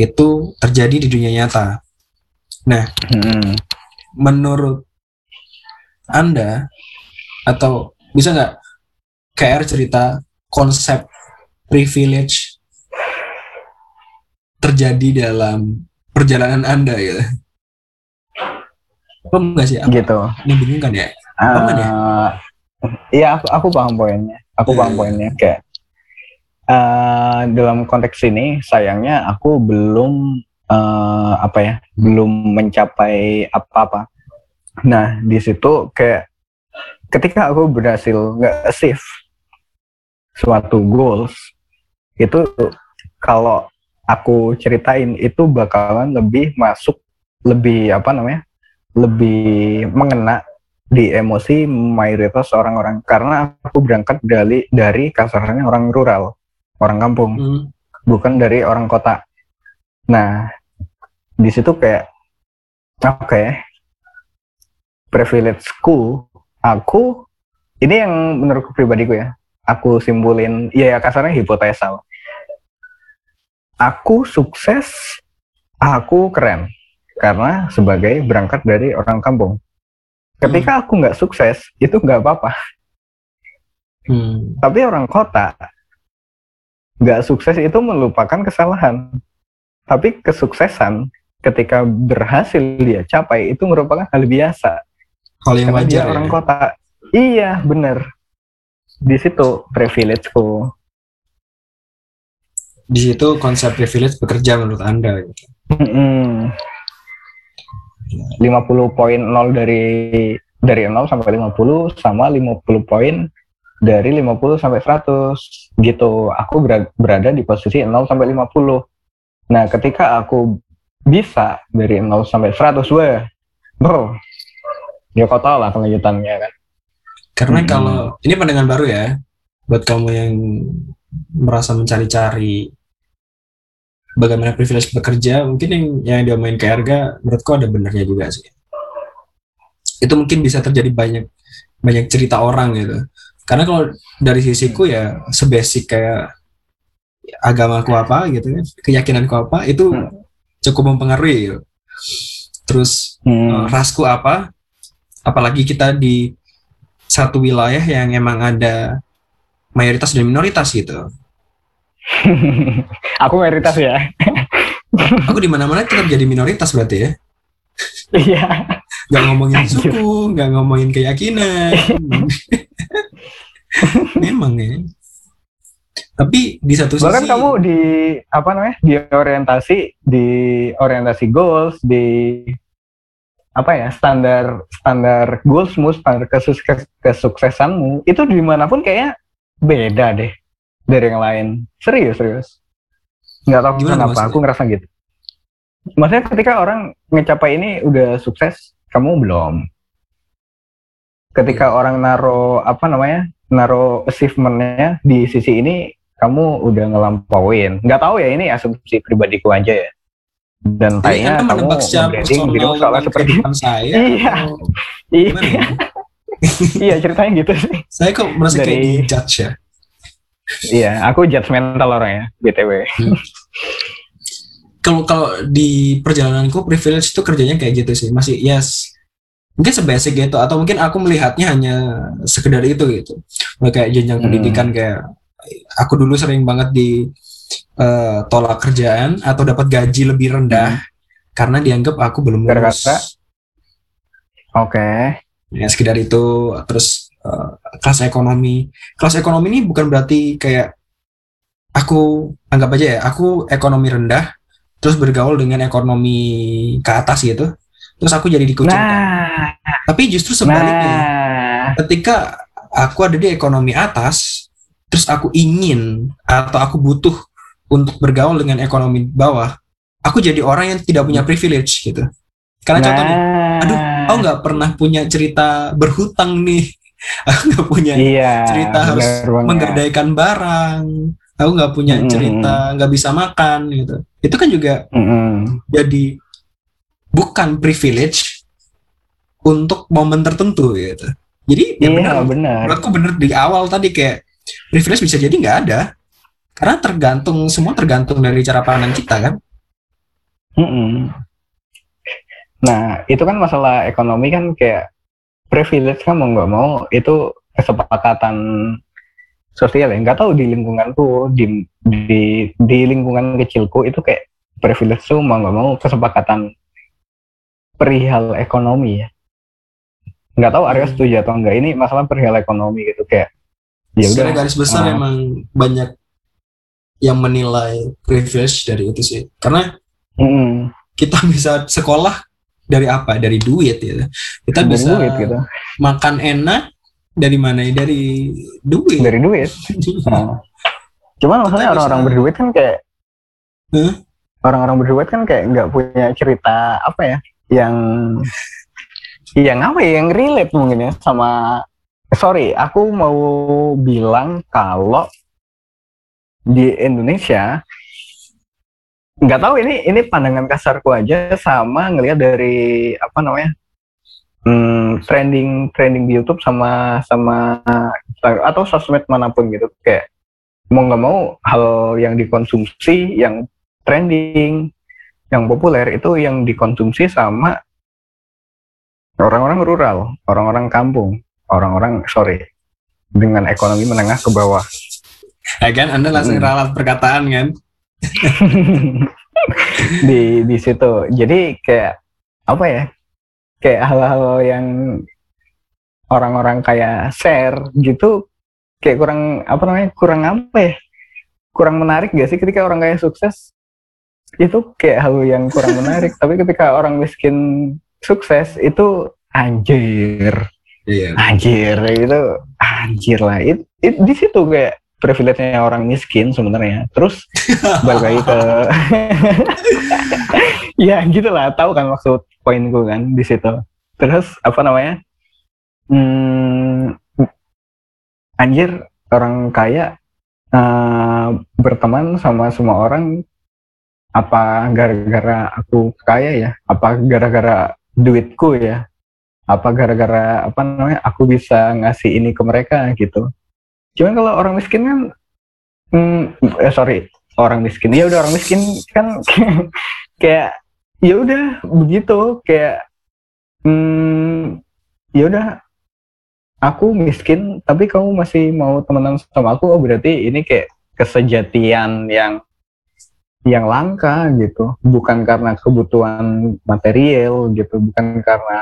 itu terjadi di dunia nyata. Hmm. Menurut Anda atau bisa nggak KR cerita konsep privilege terjadi dalam perjalanan Anda gitu? Paham nggak sih? Apa gitu membingungkan ya? Paham kan ya? Eh, Iya, aku, aku paham poinnya. Aku paham Hmm. poinnya kayak eh, dalam konteks ini sayangnya aku belum eh, apa ya, belum mencapai apa-apa. Nah, di situ kayak ketika aku berhasil nggak achieve suatu goals itu kalau aku ceritain itu bakalan lebih masuk lebih apa namanya lebih mengena di emosi mayoritas orang-orang karena aku berangkat dari dari kasarnya orang rural, orang kampung, Hmm. bukan dari orang kota. Nah, di situ kayak oke, privilegeku, aku ini yang menurutku pribadiku ya, aku simpulin, ya, ya kasarnya hipotesal. Aku sukses, aku keren karena sebagai berangkat dari orang kampung. Ketika aku nggak sukses, itu nggak apa-apa. Hmm. Tapi orang kota nggak sukses itu melupakan kesalahan. Tapi kesuksesan ketika berhasil dia capai itu merupakan hal biasa. Hal yang Karena dia wajar orang ya. kota. Iya, bener. Di situ privilegeku. Di situ konsep privilege bekerja menurut Anda. gitu. Mm-mm. 50 poin 0 dari dari 0 sampai 50 sama 50 poin dari 50 sampai 100 gitu. Aku ber- berada di posisi 0 sampai 50. Nah, ketika aku bisa dari 0 sampai 100, weh, bro, ya kau tahu lah kelanjutannya kan. Karena Hmm. kalau ini pandangan baru ya buat kamu yang merasa mencari-cari bagaimana privilege bekerja, mungkin yang yang diomongin ke Erga menurutku ada benernya juga sih. Itu mungkin bisa terjadi banyak banyak cerita orang gitu. Karena kalau dari sisiku ya sebasic kayak agamaku apa gitu kan, keyakinanku apa itu Hmm. cukup mempengaruhi. gitu. Terus Hmm. uh, rasku apa apalagi kita di satu wilayah yang emang ada mayoritas dan minoritas gitu aku mayoritas ya. aku di mana mana tetap jadi minoritas berarti ya Iya. nggak ngomongin suku nggak ngomongin keyakinan memang ya tapi di satu sisi Bahkan kamu di apa namanya? Di orientasi di orientasi goals di apa ya standar standar goalsmu standar kesus- kes- kesuksesanmu itu di mana pun kayaknya beda deh dari yang lain serius serius nggak tahu Gimana kenapa maksudnya? aku ngerasa gitu maksudnya ketika orang ngecapai ini udah sukses kamu belum ketika orang naro apa namanya naro achievementnya di sisi ini kamu udah ngelampauin nggak tahu ya ini asumsi pribadiku aja ya dan Jadi kayaknya kamu branding dirimu tentang seperti saya. Iya. atau iya ya? iya ceritanya gitu sih Saya kok merasa kayak Dari- di judge ya. iya aku judgmental orangnya btw Kalau kalau di perjalananku privilege itu kerjanya kayak gitu sih. Masih yes. Mungkin sebasic gitu atau mungkin aku melihatnya hanya sekedar itu gitu. Kayak jenjang Hmm. pendidikan kayak aku dulu sering banget di eh, tolak kerjaan atau dapat gaji lebih rendah karena dianggap aku belum lulus. Hmm. Oke ya sekedar itu terus eh, kelas ekonomi kelas ekonomi ini bukan berarti kayak aku anggap aja ya aku ekonomi rendah terus bergaul dengan ekonomi ke atas gitu terus aku jadi dikucilkan. Nah. Tapi justru sebaliknya. Nah. Ketika aku ada di ekonomi atas terus aku ingin atau aku butuh untuk bergaul dengan ekonomi bawah aku jadi orang yang tidak punya privilege gitu. Karena contohnya aduh, aku nggak pernah punya cerita berhutang nih. Aku nggak punya iya cerita harus benar banget. menggadaikan barang. Aku nggak punya cerita nggak bisa makan gitu. Itu kan juga Mm-mm. jadi bukan privilege untuk momen tertentu gitu. Jadi ya benar iya benar. menurutku bener di awal tadi kayak privilege bisa jadi nggak ada. Karena tergantung semua tergantung dari cara pandang kita kan? Mm-mm. Nah, itu kan masalah ekonomi kan kayak privilege kan mau nggak mau itu kesepakatan sosial ya. Nggak tahu di lingkunganku, di, di, di lingkungan kecilku itu kayak privilege tuh mau nggak mau kesepakatan perihal ekonomi ya. Nggak tahu Arya Hmm. setuju atau enggak. Ini masalah perihal ekonomi gitu kayak ya udah garis besar Ah. emang banyak yang menilai privilege dari itu sih karena mm, kita bisa sekolah dari apa dari duit ya kita dari bisa duit gitu. makan enak dari mana ya dari duit Dari duit. Nah. Cuman maksudnya bisa- orang-orang berduit kan kayak Hah? orang-orang berduit kan kayak nggak punya cerita apa ya yang yang apa ya yang relate mungkin ya sama sorry aku mau bilang kalau di Indonesia nggak tahu ini ini pandangan kasarku aja sama ngelihat dari apa namanya hmm, trending trending di YouTube sama sama atau sosmed mana pun gitu. Kayak mau nggak mau hal yang dikonsumsi yang trending yang populer itu yang dikonsumsi sama orang-orang rural orang-orang kampung orang-orang sorry dengan ekonomi menengah ke bawah. Ya kan anda langsung Hmm. ralat perkataan kan di di situ. Jadi kayak apa ya kayak hal-hal yang orang-orang kayak share gitu kayak kurang apa namanya kurang apa ya kurang menarik gak sih ketika orang kaya sukses itu kayak hal yang kurang menarik. Tapi ketika orang miskin sukses itu anjir. Iya. Anjir itu anjir lah. It, it- di situ kayak privilege-nya orang miskin sebenarnya. Terus balik lagi ke ya gitu lah. Tahu kan maksud poinku kan di situ. Terus apa namanya? Hmm, anjir orang kaya eh, berteman sama semua orang apa gara-gara aku kaya ya? Apa gara-gara duitku ya? Apa gara-gara apa namanya aku bisa ngasih ini ke mereka gitu? Cuman kalau orang miskin kan hmm, eh, sorry orang miskin. Ya udah orang miskin kan kayak ya udah begitu. Kayak hmm, ya udah aku miskin tapi kamu masih mau temenan sama aku? Oh berarti ini kayak kesejatian yang yang langka gitu. Bukan karena kebutuhan material gitu. Bukan karena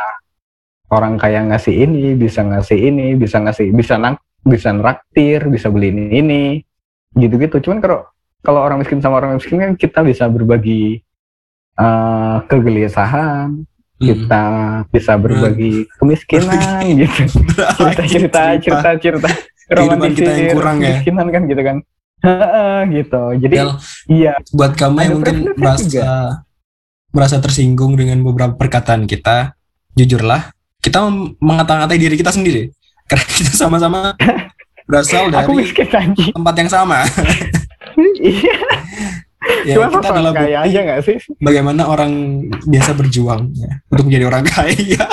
orang kaya ngasih ini bisa ngasih ini bisa ngasih bisa nak bisa neraktir bisa beli ini. Ini gitu-gitu. Cuman kalau kalau orang miskin sama orang miskin kan kita bisa berbagi eh, kegelisahan. Hmm. kita bisa berbagi kemiskinan gitu. Cerita cerita cerita. cerita Kehidupan kita yang kurang ya. kemiskinan kan gitu kan gitu. Jadi Del, iya, buat kamu yang mungkin merasa juga. merasa tersinggung dengan beberapa perkataan kita, jujurlah, kita mengata-ngatai diri kita sendiri. Karena kita sama-sama berasal dari tempat yang sama. Iya, ya, cuma kita adalah kaya aja nggak sih? bagaimana orang biasa berjuang ya, untuk menjadi orang kaya.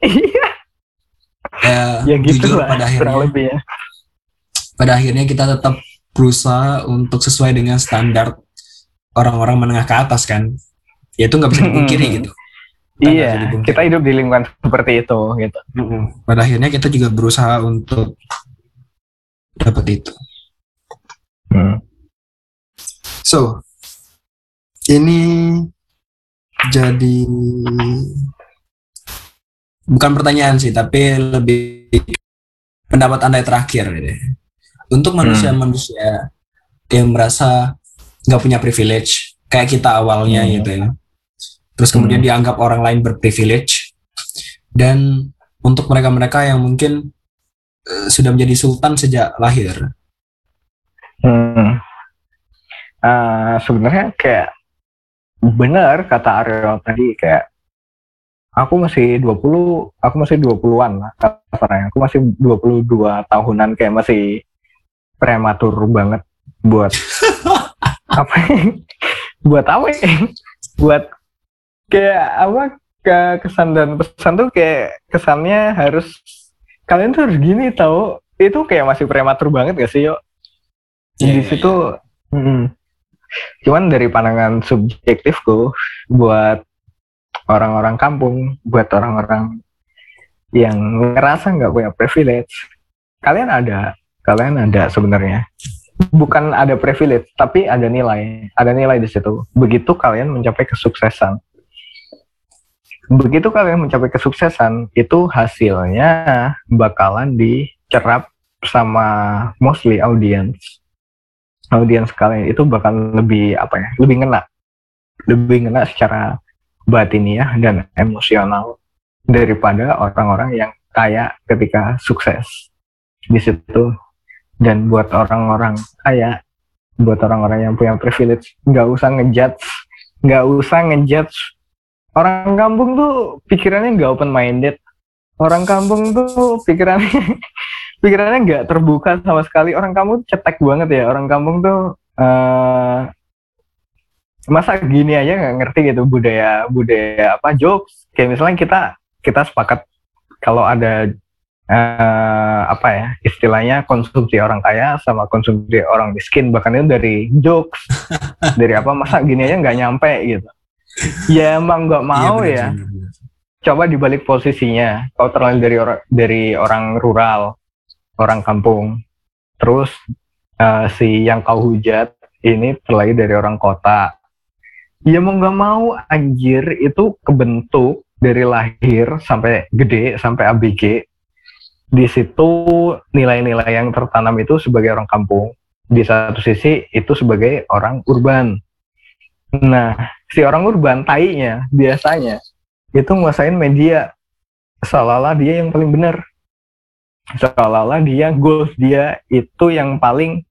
Iya, ya, ya gitu jujur lah, pada kurang akhirnya lebih ya. pada akhirnya kita tetap berusaha untuk sesuai dengan standar orang-orang menengah ke atas kan ya itu nggak bisa dipungkiri gitu Kita Iya, dipungkiri. kita hidup di lingkungan seperti itu gitu. pada akhirnya kita juga berusaha untuk dapat itu Hmm. so ini jadi bukan pertanyaan sih tapi lebih pendapat anda terakhir gitu. Untuk manusia-manusia yang merasa nggak punya privilege kayak kita awalnya Hmm. gitu ya terus kemudian Hmm. dianggap orang lain berprivilege dan untuk mereka-mereka yang mungkin eh, sudah menjadi sultan sejak lahir Hmm. Eh, sebenarnya kayak benar kata Aryo tadi kayak aku masih 20, aku masih 20-an lah kasarnya. Aku masih 22 tahunan kayak masih prematur banget buat apa buat apa ya? buat kayak apa ke kesan dan pesan tuh kayak kesannya harus kalian tuh harus gini tahu itu kayak masih prematur banget gak sih yo? Iya, di iya, situ mm, cuman dari pandangan subjektifku buat orang-orang kampung buat orang-orang yang ngerasa nggak punya privilege kalian ada kalian ada sebenarnya. Bukan ada privilege tapi ada nilai. Ada nilai di situ. Begitu kalian mencapai kesuksesan. Begitu kalian mencapai kesuksesan itu hasilnya bakalan dicerap sama mostly audience. Audiens kalian itu bakal lebih apa ya lebih ngena. Lebih ngena secara batiniah dan emosional daripada orang-orang yang kaya ketika sukses. Di situ dan buat orang-orang kaya buat orang-orang yang punya privilege nggak usah ngejudge nggak usah ngejudge. Orang kampung tuh pikirannya nggak open minded orang kampung tuh pikirannya pikirannya nggak terbuka sama sekali. Orang kampung cetek banget ya. Orang kampung tuh eh masa gini aja nggak ngerti gitu budaya budaya apa jokes. Kayak misalnya kita kita sepakat kalau ada eh apa ya istilahnya konsumsi orang kaya sama konsumsi orang miskin bahkan itu dari jokes. Dari apa masa gini aja nggak nyampe gitu. Ya emang nggak mau Iya, benar, ya. benar. coba dibalik posisinya kau terlahir dari orang dari orang rural orang kampung. Terus eh, si yang kau hujat ini terlahir dari orang kota. Ya mau nggak mau anjir itu kebentuk dari lahir sampai gede sampai ABG di situ nilai-nilai yang tertanam itu sebagai orang kampung. Di satu sisi itu sebagai orang urban. Nah si orang urban tainya biasanya itu nguasain media. Seolah-olah dia yang paling benar. Seolah-olah dia goals dia itu yang paling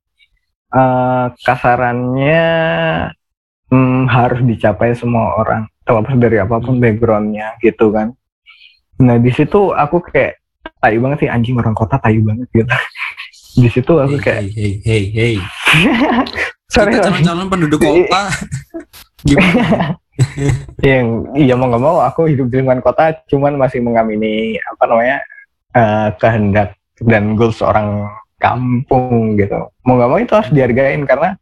eh, kasarannya hmm, harus dicapai semua orang. Terlepas dari apa pun backgroundnya gitu kan. Nah di situ aku kayak tayu banget sih anjing orang kota tayu banget gitu. Di situ aku kayak hey hey hey hey. Sorry calon-calon penduduk kota. Gimana? Yang iya mau nggak mau aku hidup di lingkungan kota cuman masih mengamini apa namanya eh, kehendak dan goals orang kampung gitu. Mau nggak mau itu harus dihargain karena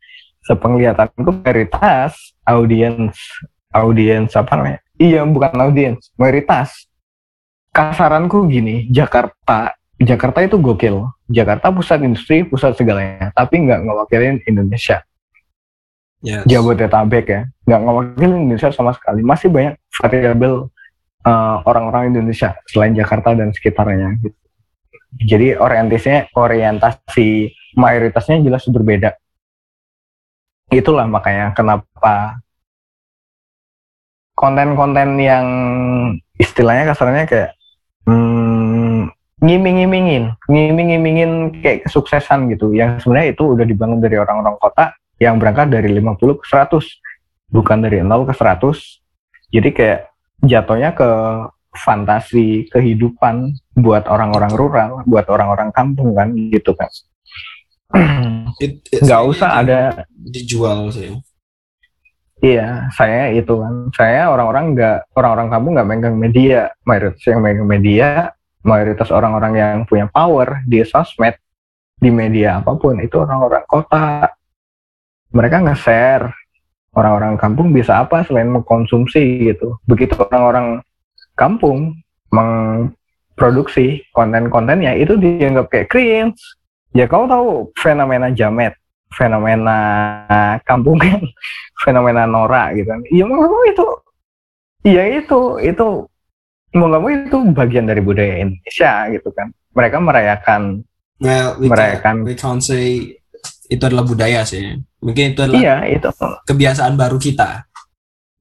sepenglihatanku mayoritas audiens audiens apa namanya? Iya bukan audiens mayoritas kasaranku gini Jakarta Jakarta itu gokil. Jakarta pusat industri pusat segalanya. Tapi nggak ngewakilin Indonesia. Ya Jabodetabek ya. Nggak ngewakilin Indonesia sama sekali. Masih banyak variabel eh, orang-orang Indonesia selain Jakarta dan sekitarnya gitu. jadi orientasinya orientasi mayoritasnya jelas berbeda. Itulah makanya kenapa konten-konten yang istilahnya kasarnya kayak ngiming-ngimingin, ngiming-ngimingin kayak kesuksesan gitu. Yang sebenarnya itu udah dibangun dari orang-orang kota yang berangkat dari 50 ke 100, bukan dari 0 ke 100. Jadi kayak jatuhnya ke fantasi kehidupan buat orang-orang rural, buat orang-orang kampung kan gitu kan. It- it- Nggak usah ada dijual sih. Iya, saya itu kan. Saya orang-orang nggak orang-orang kampung nggak megang media. Mayoritas yang megang media, mayoritas orang-orang yang punya power di sosmed, di media apa pun itu orang-orang kota. Mereka nge-share. Orang-orang kampung bisa apa selain mengkonsumsi gitu. Begitu orang-orang kampung memproduksi konten-kontennya itu dianggap kayak cringe. Ya kau tahu fenomena jamet, fenomena kampungan fenomena norak gitu kan. Mau itu, iya itu itu mau nggak mau itu bagian dari budaya Indonesia gitu kan. Mereka merayakan, Well, we, Merayakan. can't, we can't say itu adalah budaya sih. Mungkin itu adalah iya itu kebiasaan baru kita,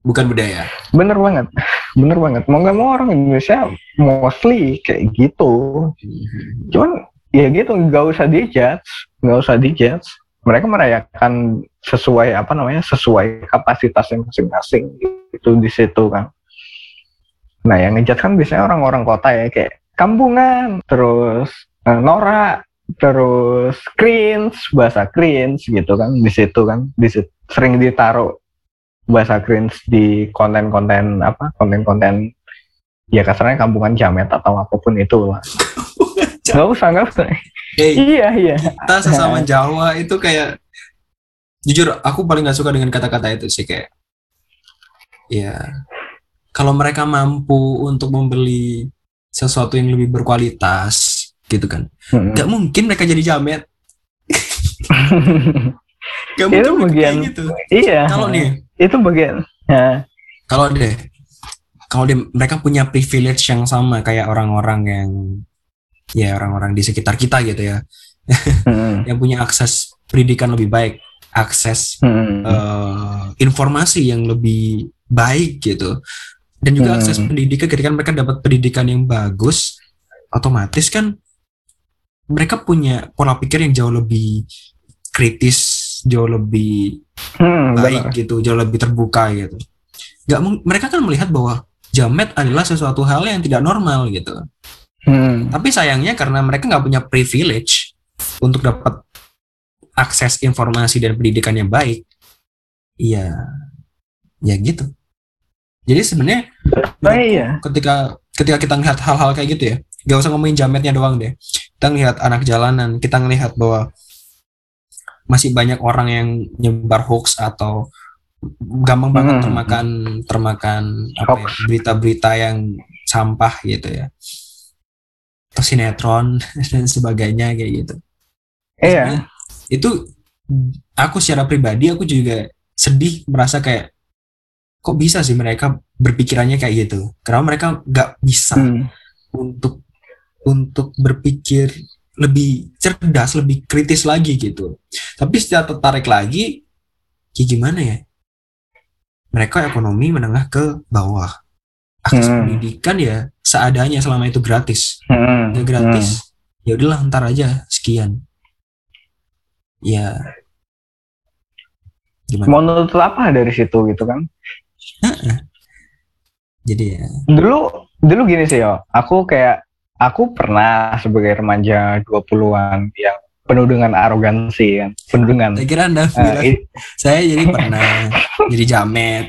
bukan budaya. bener banget, bener banget. Mau nggak mau orang Indonesia mostly kayak gitu. Cuman ya gitu nggak usah dijudge, nggak usah dijudge. Mereka merayakan sesuai apa namanya sesuai kapasitasnya masing-masing itu di situ kan. Nah yang ngejudge kan biasanya orang-orang kota ya kayak kampungan, terus eh, norak, terus cringe, bahasa cringe gitu kan di situ kan, di situ sering ditaruh bahasa cringe di konten-konten apa konten-konten ya kasarnya kampungan jamet atau apa pun itu lah. Nggak usah, nggak usah. Hey, Iya, iya. kita sesama Jawa itu kayak jujur aku paling nggak suka dengan kata-kata itu sih kayak ya kalau mereka mampu untuk membeli sesuatu yang lebih berkualitas gitu kan Hmm. nggak mungkin mereka jadi jamet nggak Itu mungkin bagian- gitu iya. kalau nih itu bagian. Ya. kalau deh kalau deh mereka punya privilege yang sama kayak orang-orang yang ya orang-orang di sekitar kita gitu ya Hmm. yang punya akses pendidikan lebih baik akses Hmm. eh, informasi yang lebih baik gitu dan juga Hmm. akses pendidikan ketika mereka dapat pendidikan yang bagus otomatis kan mereka punya pola pikir yang jauh lebih kritis jauh lebih Hmm, baik benar. gitu jauh lebih terbuka gitu nggak mereka kan melihat bahwa jamet adalah sesuatu hal yang tidak normal gitu Hmm. tapi sayangnya karena mereka nggak punya privilege untuk dapat akses informasi dan pendidikan yang baik, ya, ya gitu. Jadi sebenarnya Oh iya. ketika ketika kita ngelihat hal-hal kayak gitu ya, gak usah ngomongin jametnya doang deh. Kita ngelihat anak jalanan, kita ngelihat bahwa masih banyak orang yang nyebar hoax atau gampang banget Hmm. termakan termakan apa ya, berita-berita yang sampah gitu ya atau sinetron dan sebagainya kayak gitu Iya. itu aku secara pribadi aku juga sedih merasa kayak kok bisa sih mereka berpikirannya kayak gitu karena mereka nggak bisa Hmm. untuk untuk berpikir lebih cerdas lebih kritis lagi gitu tapi setelah tertarik lagi ya gimana ya mereka ekonomi menengah ke bawah akses Hmm. pendidikan ya seadanya selama itu gratis Hmm. nggak gratis ya udahlah ntar aja sekian ya Hmm. gimana Mau nuntut apa dari situ gitu kan? Jadi ya Dulu dulu gini sih yo. Aku kayak aku pernah sebagai remaja 20-an yang penuh dengan arogansi kan. Penuh dengan saya kira anda i- saya jadi pernah jadi jamet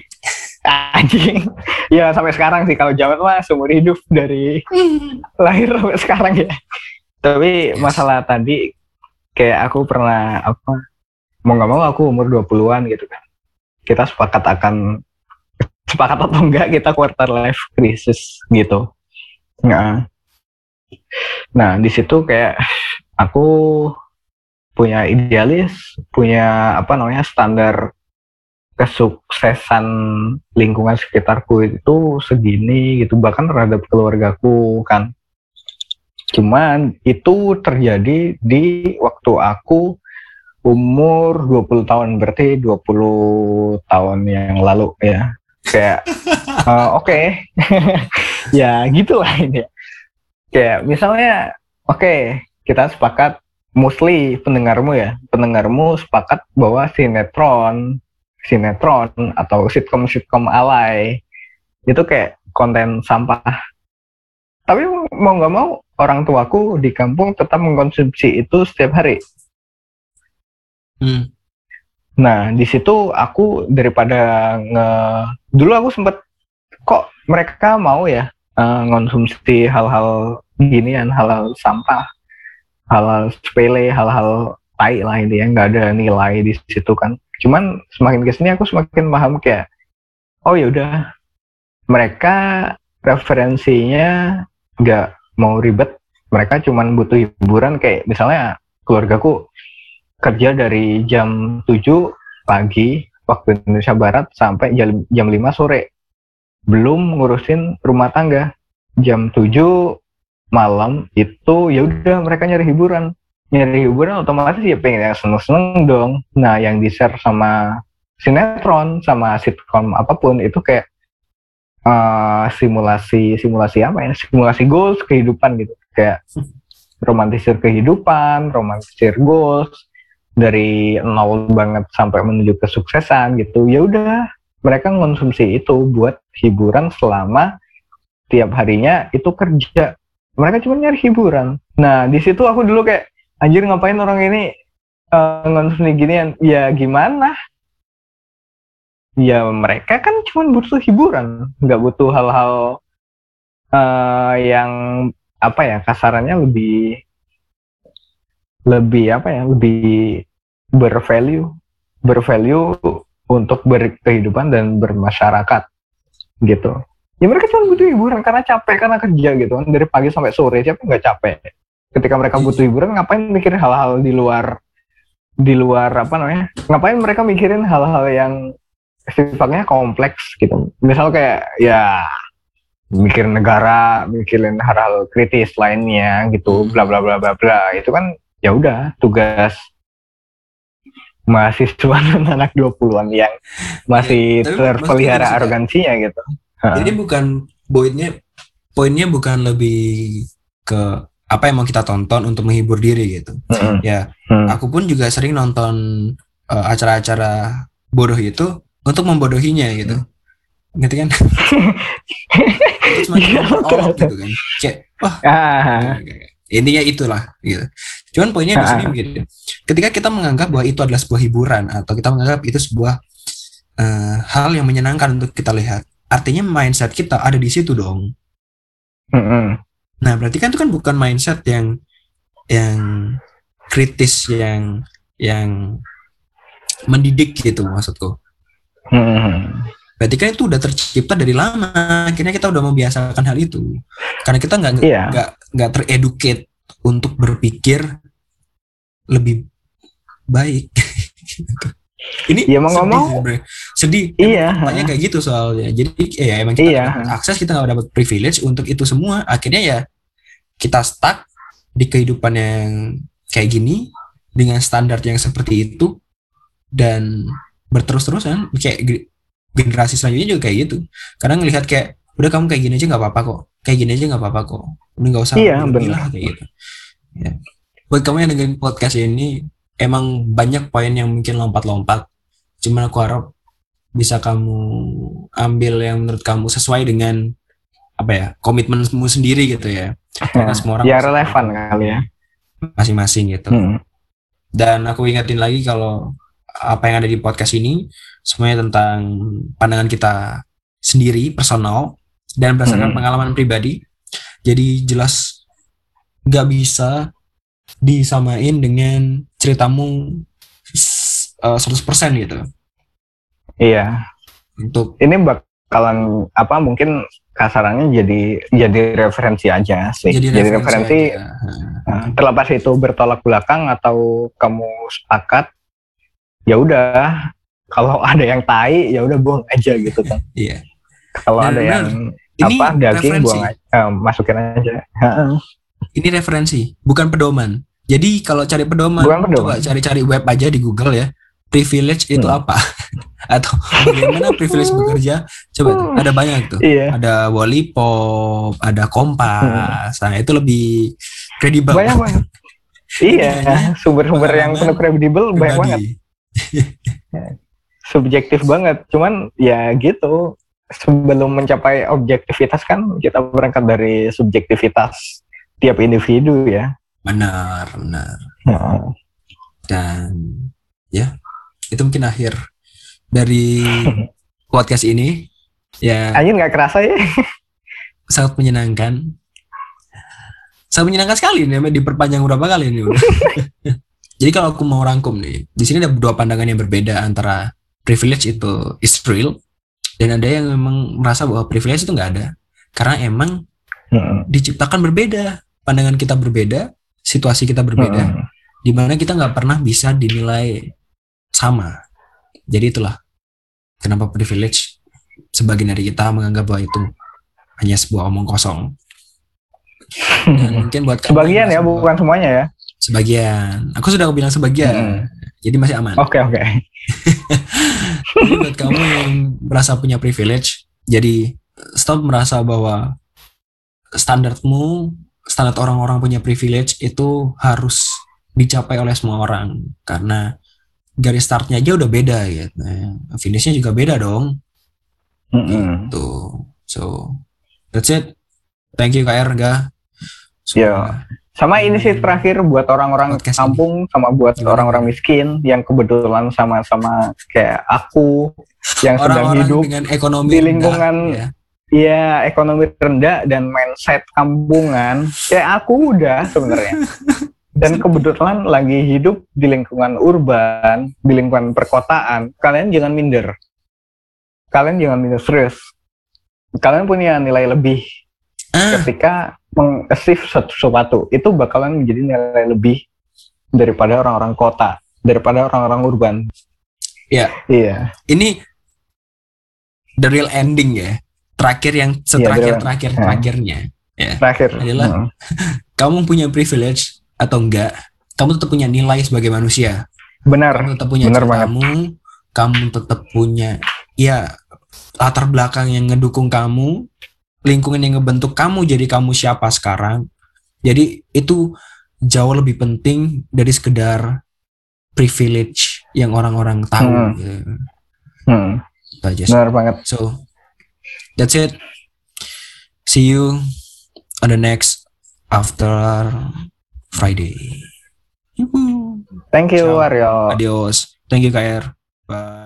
anjing. Ya sampai sekarang sih kalau jamet mah seumur hidup dari lahir sampai sekarang ya. Tapi Yes. masalah tadi kayak aku pernah apa mau nggak mau aku umur 20-an gitu kan. Kita sepakat akan sepakat atau enggak kita quarter life crisis gitu. Nah, nah di situ kayak aku punya idealis, punya apa namanya standar kesuksesan lingkungan sekitarku itu segini gitu. Bahkan terhadap keluargaku kan. Cuman itu terjadi di waktu aku umur 20 tahun berarti 20 tahun yang lalu ya kayak eh, oke ya gitulah ini kayak misalnya Oke, kita sepakat mostly pendengarmu ya, pendengarmu sepakat bahwa sinetron, sinetron atau sitkom-sitkom alay itu kayak konten sampah. Tapi mau nggak mau orang tuaku di kampung tetap mengkonsumsi itu setiap hari. Hmm. Nah, di situ aku daripada nge dulu aku sempet kok mereka mau ya uh, ngonsumsi hal-hal ginian, hal-hal sampah, hal-hal sepele, hal-hal tai lah ini ya, nggak ada nilai di situ kan. Cuman semakin ke sini aku semakin paham kayak, oh ya udah, mereka referensinya nggak mau ribet, mereka cuman butuh hiburan kayak misalnya keluargaku kerja dari jam 7 pagi waktu Indonesia Barat sampai jam, jam 5 sore. Belum ngurusin rumah tangga. Jam 7 malam itu ya udah mereka nyari hiburan. Nyari hiburan otomatis ya pengen yang seneng-seneng dong. Nah, yang di-share sama sinetron sama sitcom apa pun itu kayak uh, simulasi simulasi apa ya? Simulasi goals kehidupan gitu. Kayak romantisir kehidupan, romantisir goals, dari nol banget sampai menuju kesuksesan gitu ya udah. Mereka mengonsumsi itu buat hiburan selama tiap harinya itu kerja. Mereka cuma nyari hiburan. Nah di situ aku dulu kayak anjir ngapain orang ini uh, ngonsumsi ginian? Ya gimana? Ya mereka kan cuma butuh hiburan. Nggak butuh hal-hal uh, yang apa ya kasarannya lebih lebih apa ya lebih bervalue bervalue untuk berkehidupan dan bermasyarakat gitu. Ya mereka cuma butuh hiburan karena capek karena kerja gitu kan. Dari pagi sampai sore siapa nggak capek? Ketika mereka butuh hiburan ngapain mikirin hal-hal di luar di luar apa namanya? Ngapain mereka mikirin hal-hal yang sifatnya kompleks gitu. Misal kayak ya mikirin negara mikirin hal-hal kritis lainnya gitu bla bla bla bla bla. Itu kan ya udah tugas mahasiswa dan anak 20-an yang masih ya, terpelihara arogansinya gitu. Jadi bukan poinnya poinnya bukan lebih ke apa yang mau kita tonton untuk menghibur diri gitu. Mm -hmm. Ya, mm. aku pun juga sering nonton uh, acara-acara bodoh itu untuk membodohinya gitu. Mm. Ngerti kan? Terus iya, gitu kan. Kayak, wah, ah intinya itulah gitu. Cuman poinnya di sini gitu ketika kita menganggap bahwa itu adalah sebuah hiburan atau kita menganggap itu sebuah uh, hal yang menyenangkan untuk kita lihat artinya mindset kita ada di situ dong. Mm-hmm. nah berarti kan itu kan bukan mindset yang yang kritis yang yang mendidik gitu maksudku. Mm-hmm berarti kan itu udah tercipta dari lama akhirnya kita udah membiasakan hal itu. Karena kita nggak nggak yeah. nggak tereducate untuk berpikir lebih baik. Ini ya mau ngomong sedih iya. banyak kayak gitu soalnya. Jadi eh, ya emang kita iya. akses kita nggak dapat privilege untuk itu semua. Akhirnya ya kita stuck di kehidupan yang kayak gini dengan standar yang seperti itu dan berterus-terusan kayak generasi selanjutnya juga kayak gitu. Kadang ngelihat kayak udah kamu kayak gini aja nggak apa-apa kok. Kayak gini aja nggak apa-apa kok. Udah nggak usah iya, lah kayak gitu. Ya. buat kamu yang dengerin podcast ini emang banyak poin yang mungkin lompat-lompat. Cuman aku harap bisa kamu ambil yang menurut kamu sesuai dengan apa ya komitmenmu sendiri gitu ya. Karena ya, semua orang ya relevan kali ya. Masing-masing gitu. Hmm. dan aku ingetin lagi kalau apa yang ada di podcast ini semuanya tentang pandangan kita sendiri personal dan berdasarkan hmm. pengalaman pribadi. Jadi jelas nggak bisa disamain dengan ceritamu uh, 100% gitu. Iya. Untuk ini bakalan apa mungkin kasarannya jadi jadi referensi aja sih. Jadi, jadi referensi, referensi uh, terlepas itu bertolak belakang atau kamu sepakat ya udah kalau ada yang tai ya udah buang aja gitu kan iya kalau ada bener. yang ini apa daging referensi. buang aja, eh, masukin aja ini referensi bukan pedoman jadi kalau cari pedoman, bukan pedoman. coba cari-cari web aja di Google ya privilege itu hmm. apa atau bagaimana privilege bekerja coba tuh, ada banyak tuh iya. ada Wallipop ada Kompas hmm. nah itu lebih kredibel. banyak banget iya sumber-sumber yang penuh kredibel banyak banget subjektif banget cuman ya gitu sebelum mencapai objektivitas kan kita berangkat dari subjektivitas tiap individu ya Benar, benar. Nah, Dan ya, itu mungkin akhir dari podcast ini. Ya, anjir nggak kerasa ya sangat menyenangkan. Sangat menyenangkan sekali nih, diperpanjang berapa kali ini udah. Jadi kalau aku mau rangkum nih, di sini ada dua pandangan yang berbeda antara privilege itu is real dan ada yang memang merasa bahwa privilege itu nggak ada karena emang Hmm. diciptakan berbeda, pandangan kita berbeda, situasi kita berbeda, Hmm. di mana kita nggak pernah bisa dinilai sama. Jadi itulah kenapa privilege sebagian dari kita menganggap bahwa itu hanya sebuah omong kosong. Dan mungkin buat sebagian ya bukan semuanya ya sebagian. Aku sudah bilang sebagian, Hmm. jadi masih aman. oke oke Jadi buat kamu yang merasa punya privilege, jadi stop merasa bahwa standarmu, standar orang-orang punya privilege itu harus dicapai oleh semua orang karena garis startnya aja udah beda gitu. Finishnya juga beda dong. Mm-mm. Tuh. So that's it. Thank you Kak Erga. Iya. Sama ini sih terakhir buat orang-orang Podcast kampung sama buat orang-orang miskin yang kebetulan sama-sama kayak aku yang sedang Orang-orang hidup dengan ekonomi di rendah, lingkungan ya. Iya, ekonomi rendah dan mindset kampungan. Kayak aku udah sebenarnya. Dan kebetulan lagi hidup di lingkungan urban, di lingkungan perkotaan. Kalian jangan minder. Kalian jangan minder serius. Kalian punya nilai lebih Ah, ketika mengachieve sesuatu. Itu bakalan menjadi nilai lebih daripada orang-orang kota, daripada orang-orang urban. Iya. Iya. ini the real ending ya. Terakhir yang Iya, seterakhir the- terakhir ya. terakhirnya. Terakhir. Adalah- Hmm. Kamu punya privilege atau enggak? Kamu tetap punya nilai sebagai manusia. Benar. Kamu tetap punya benar ceritamu. Kamu tetap punya ya latar belakang yang ngedukung kamu, lingkungan yang ngebentuk kamu jadi kamu siapa sekarang. Jadi itu jauh lebih penting dari sekedar privilege yang orang-orang tahu. Hmm. gitu. Hmm. Itu aja sih. Benar banget. So that's it. See you on the next after Friday. Thank you, Ciao. Aryo. Adios. Thank you KR. Bye.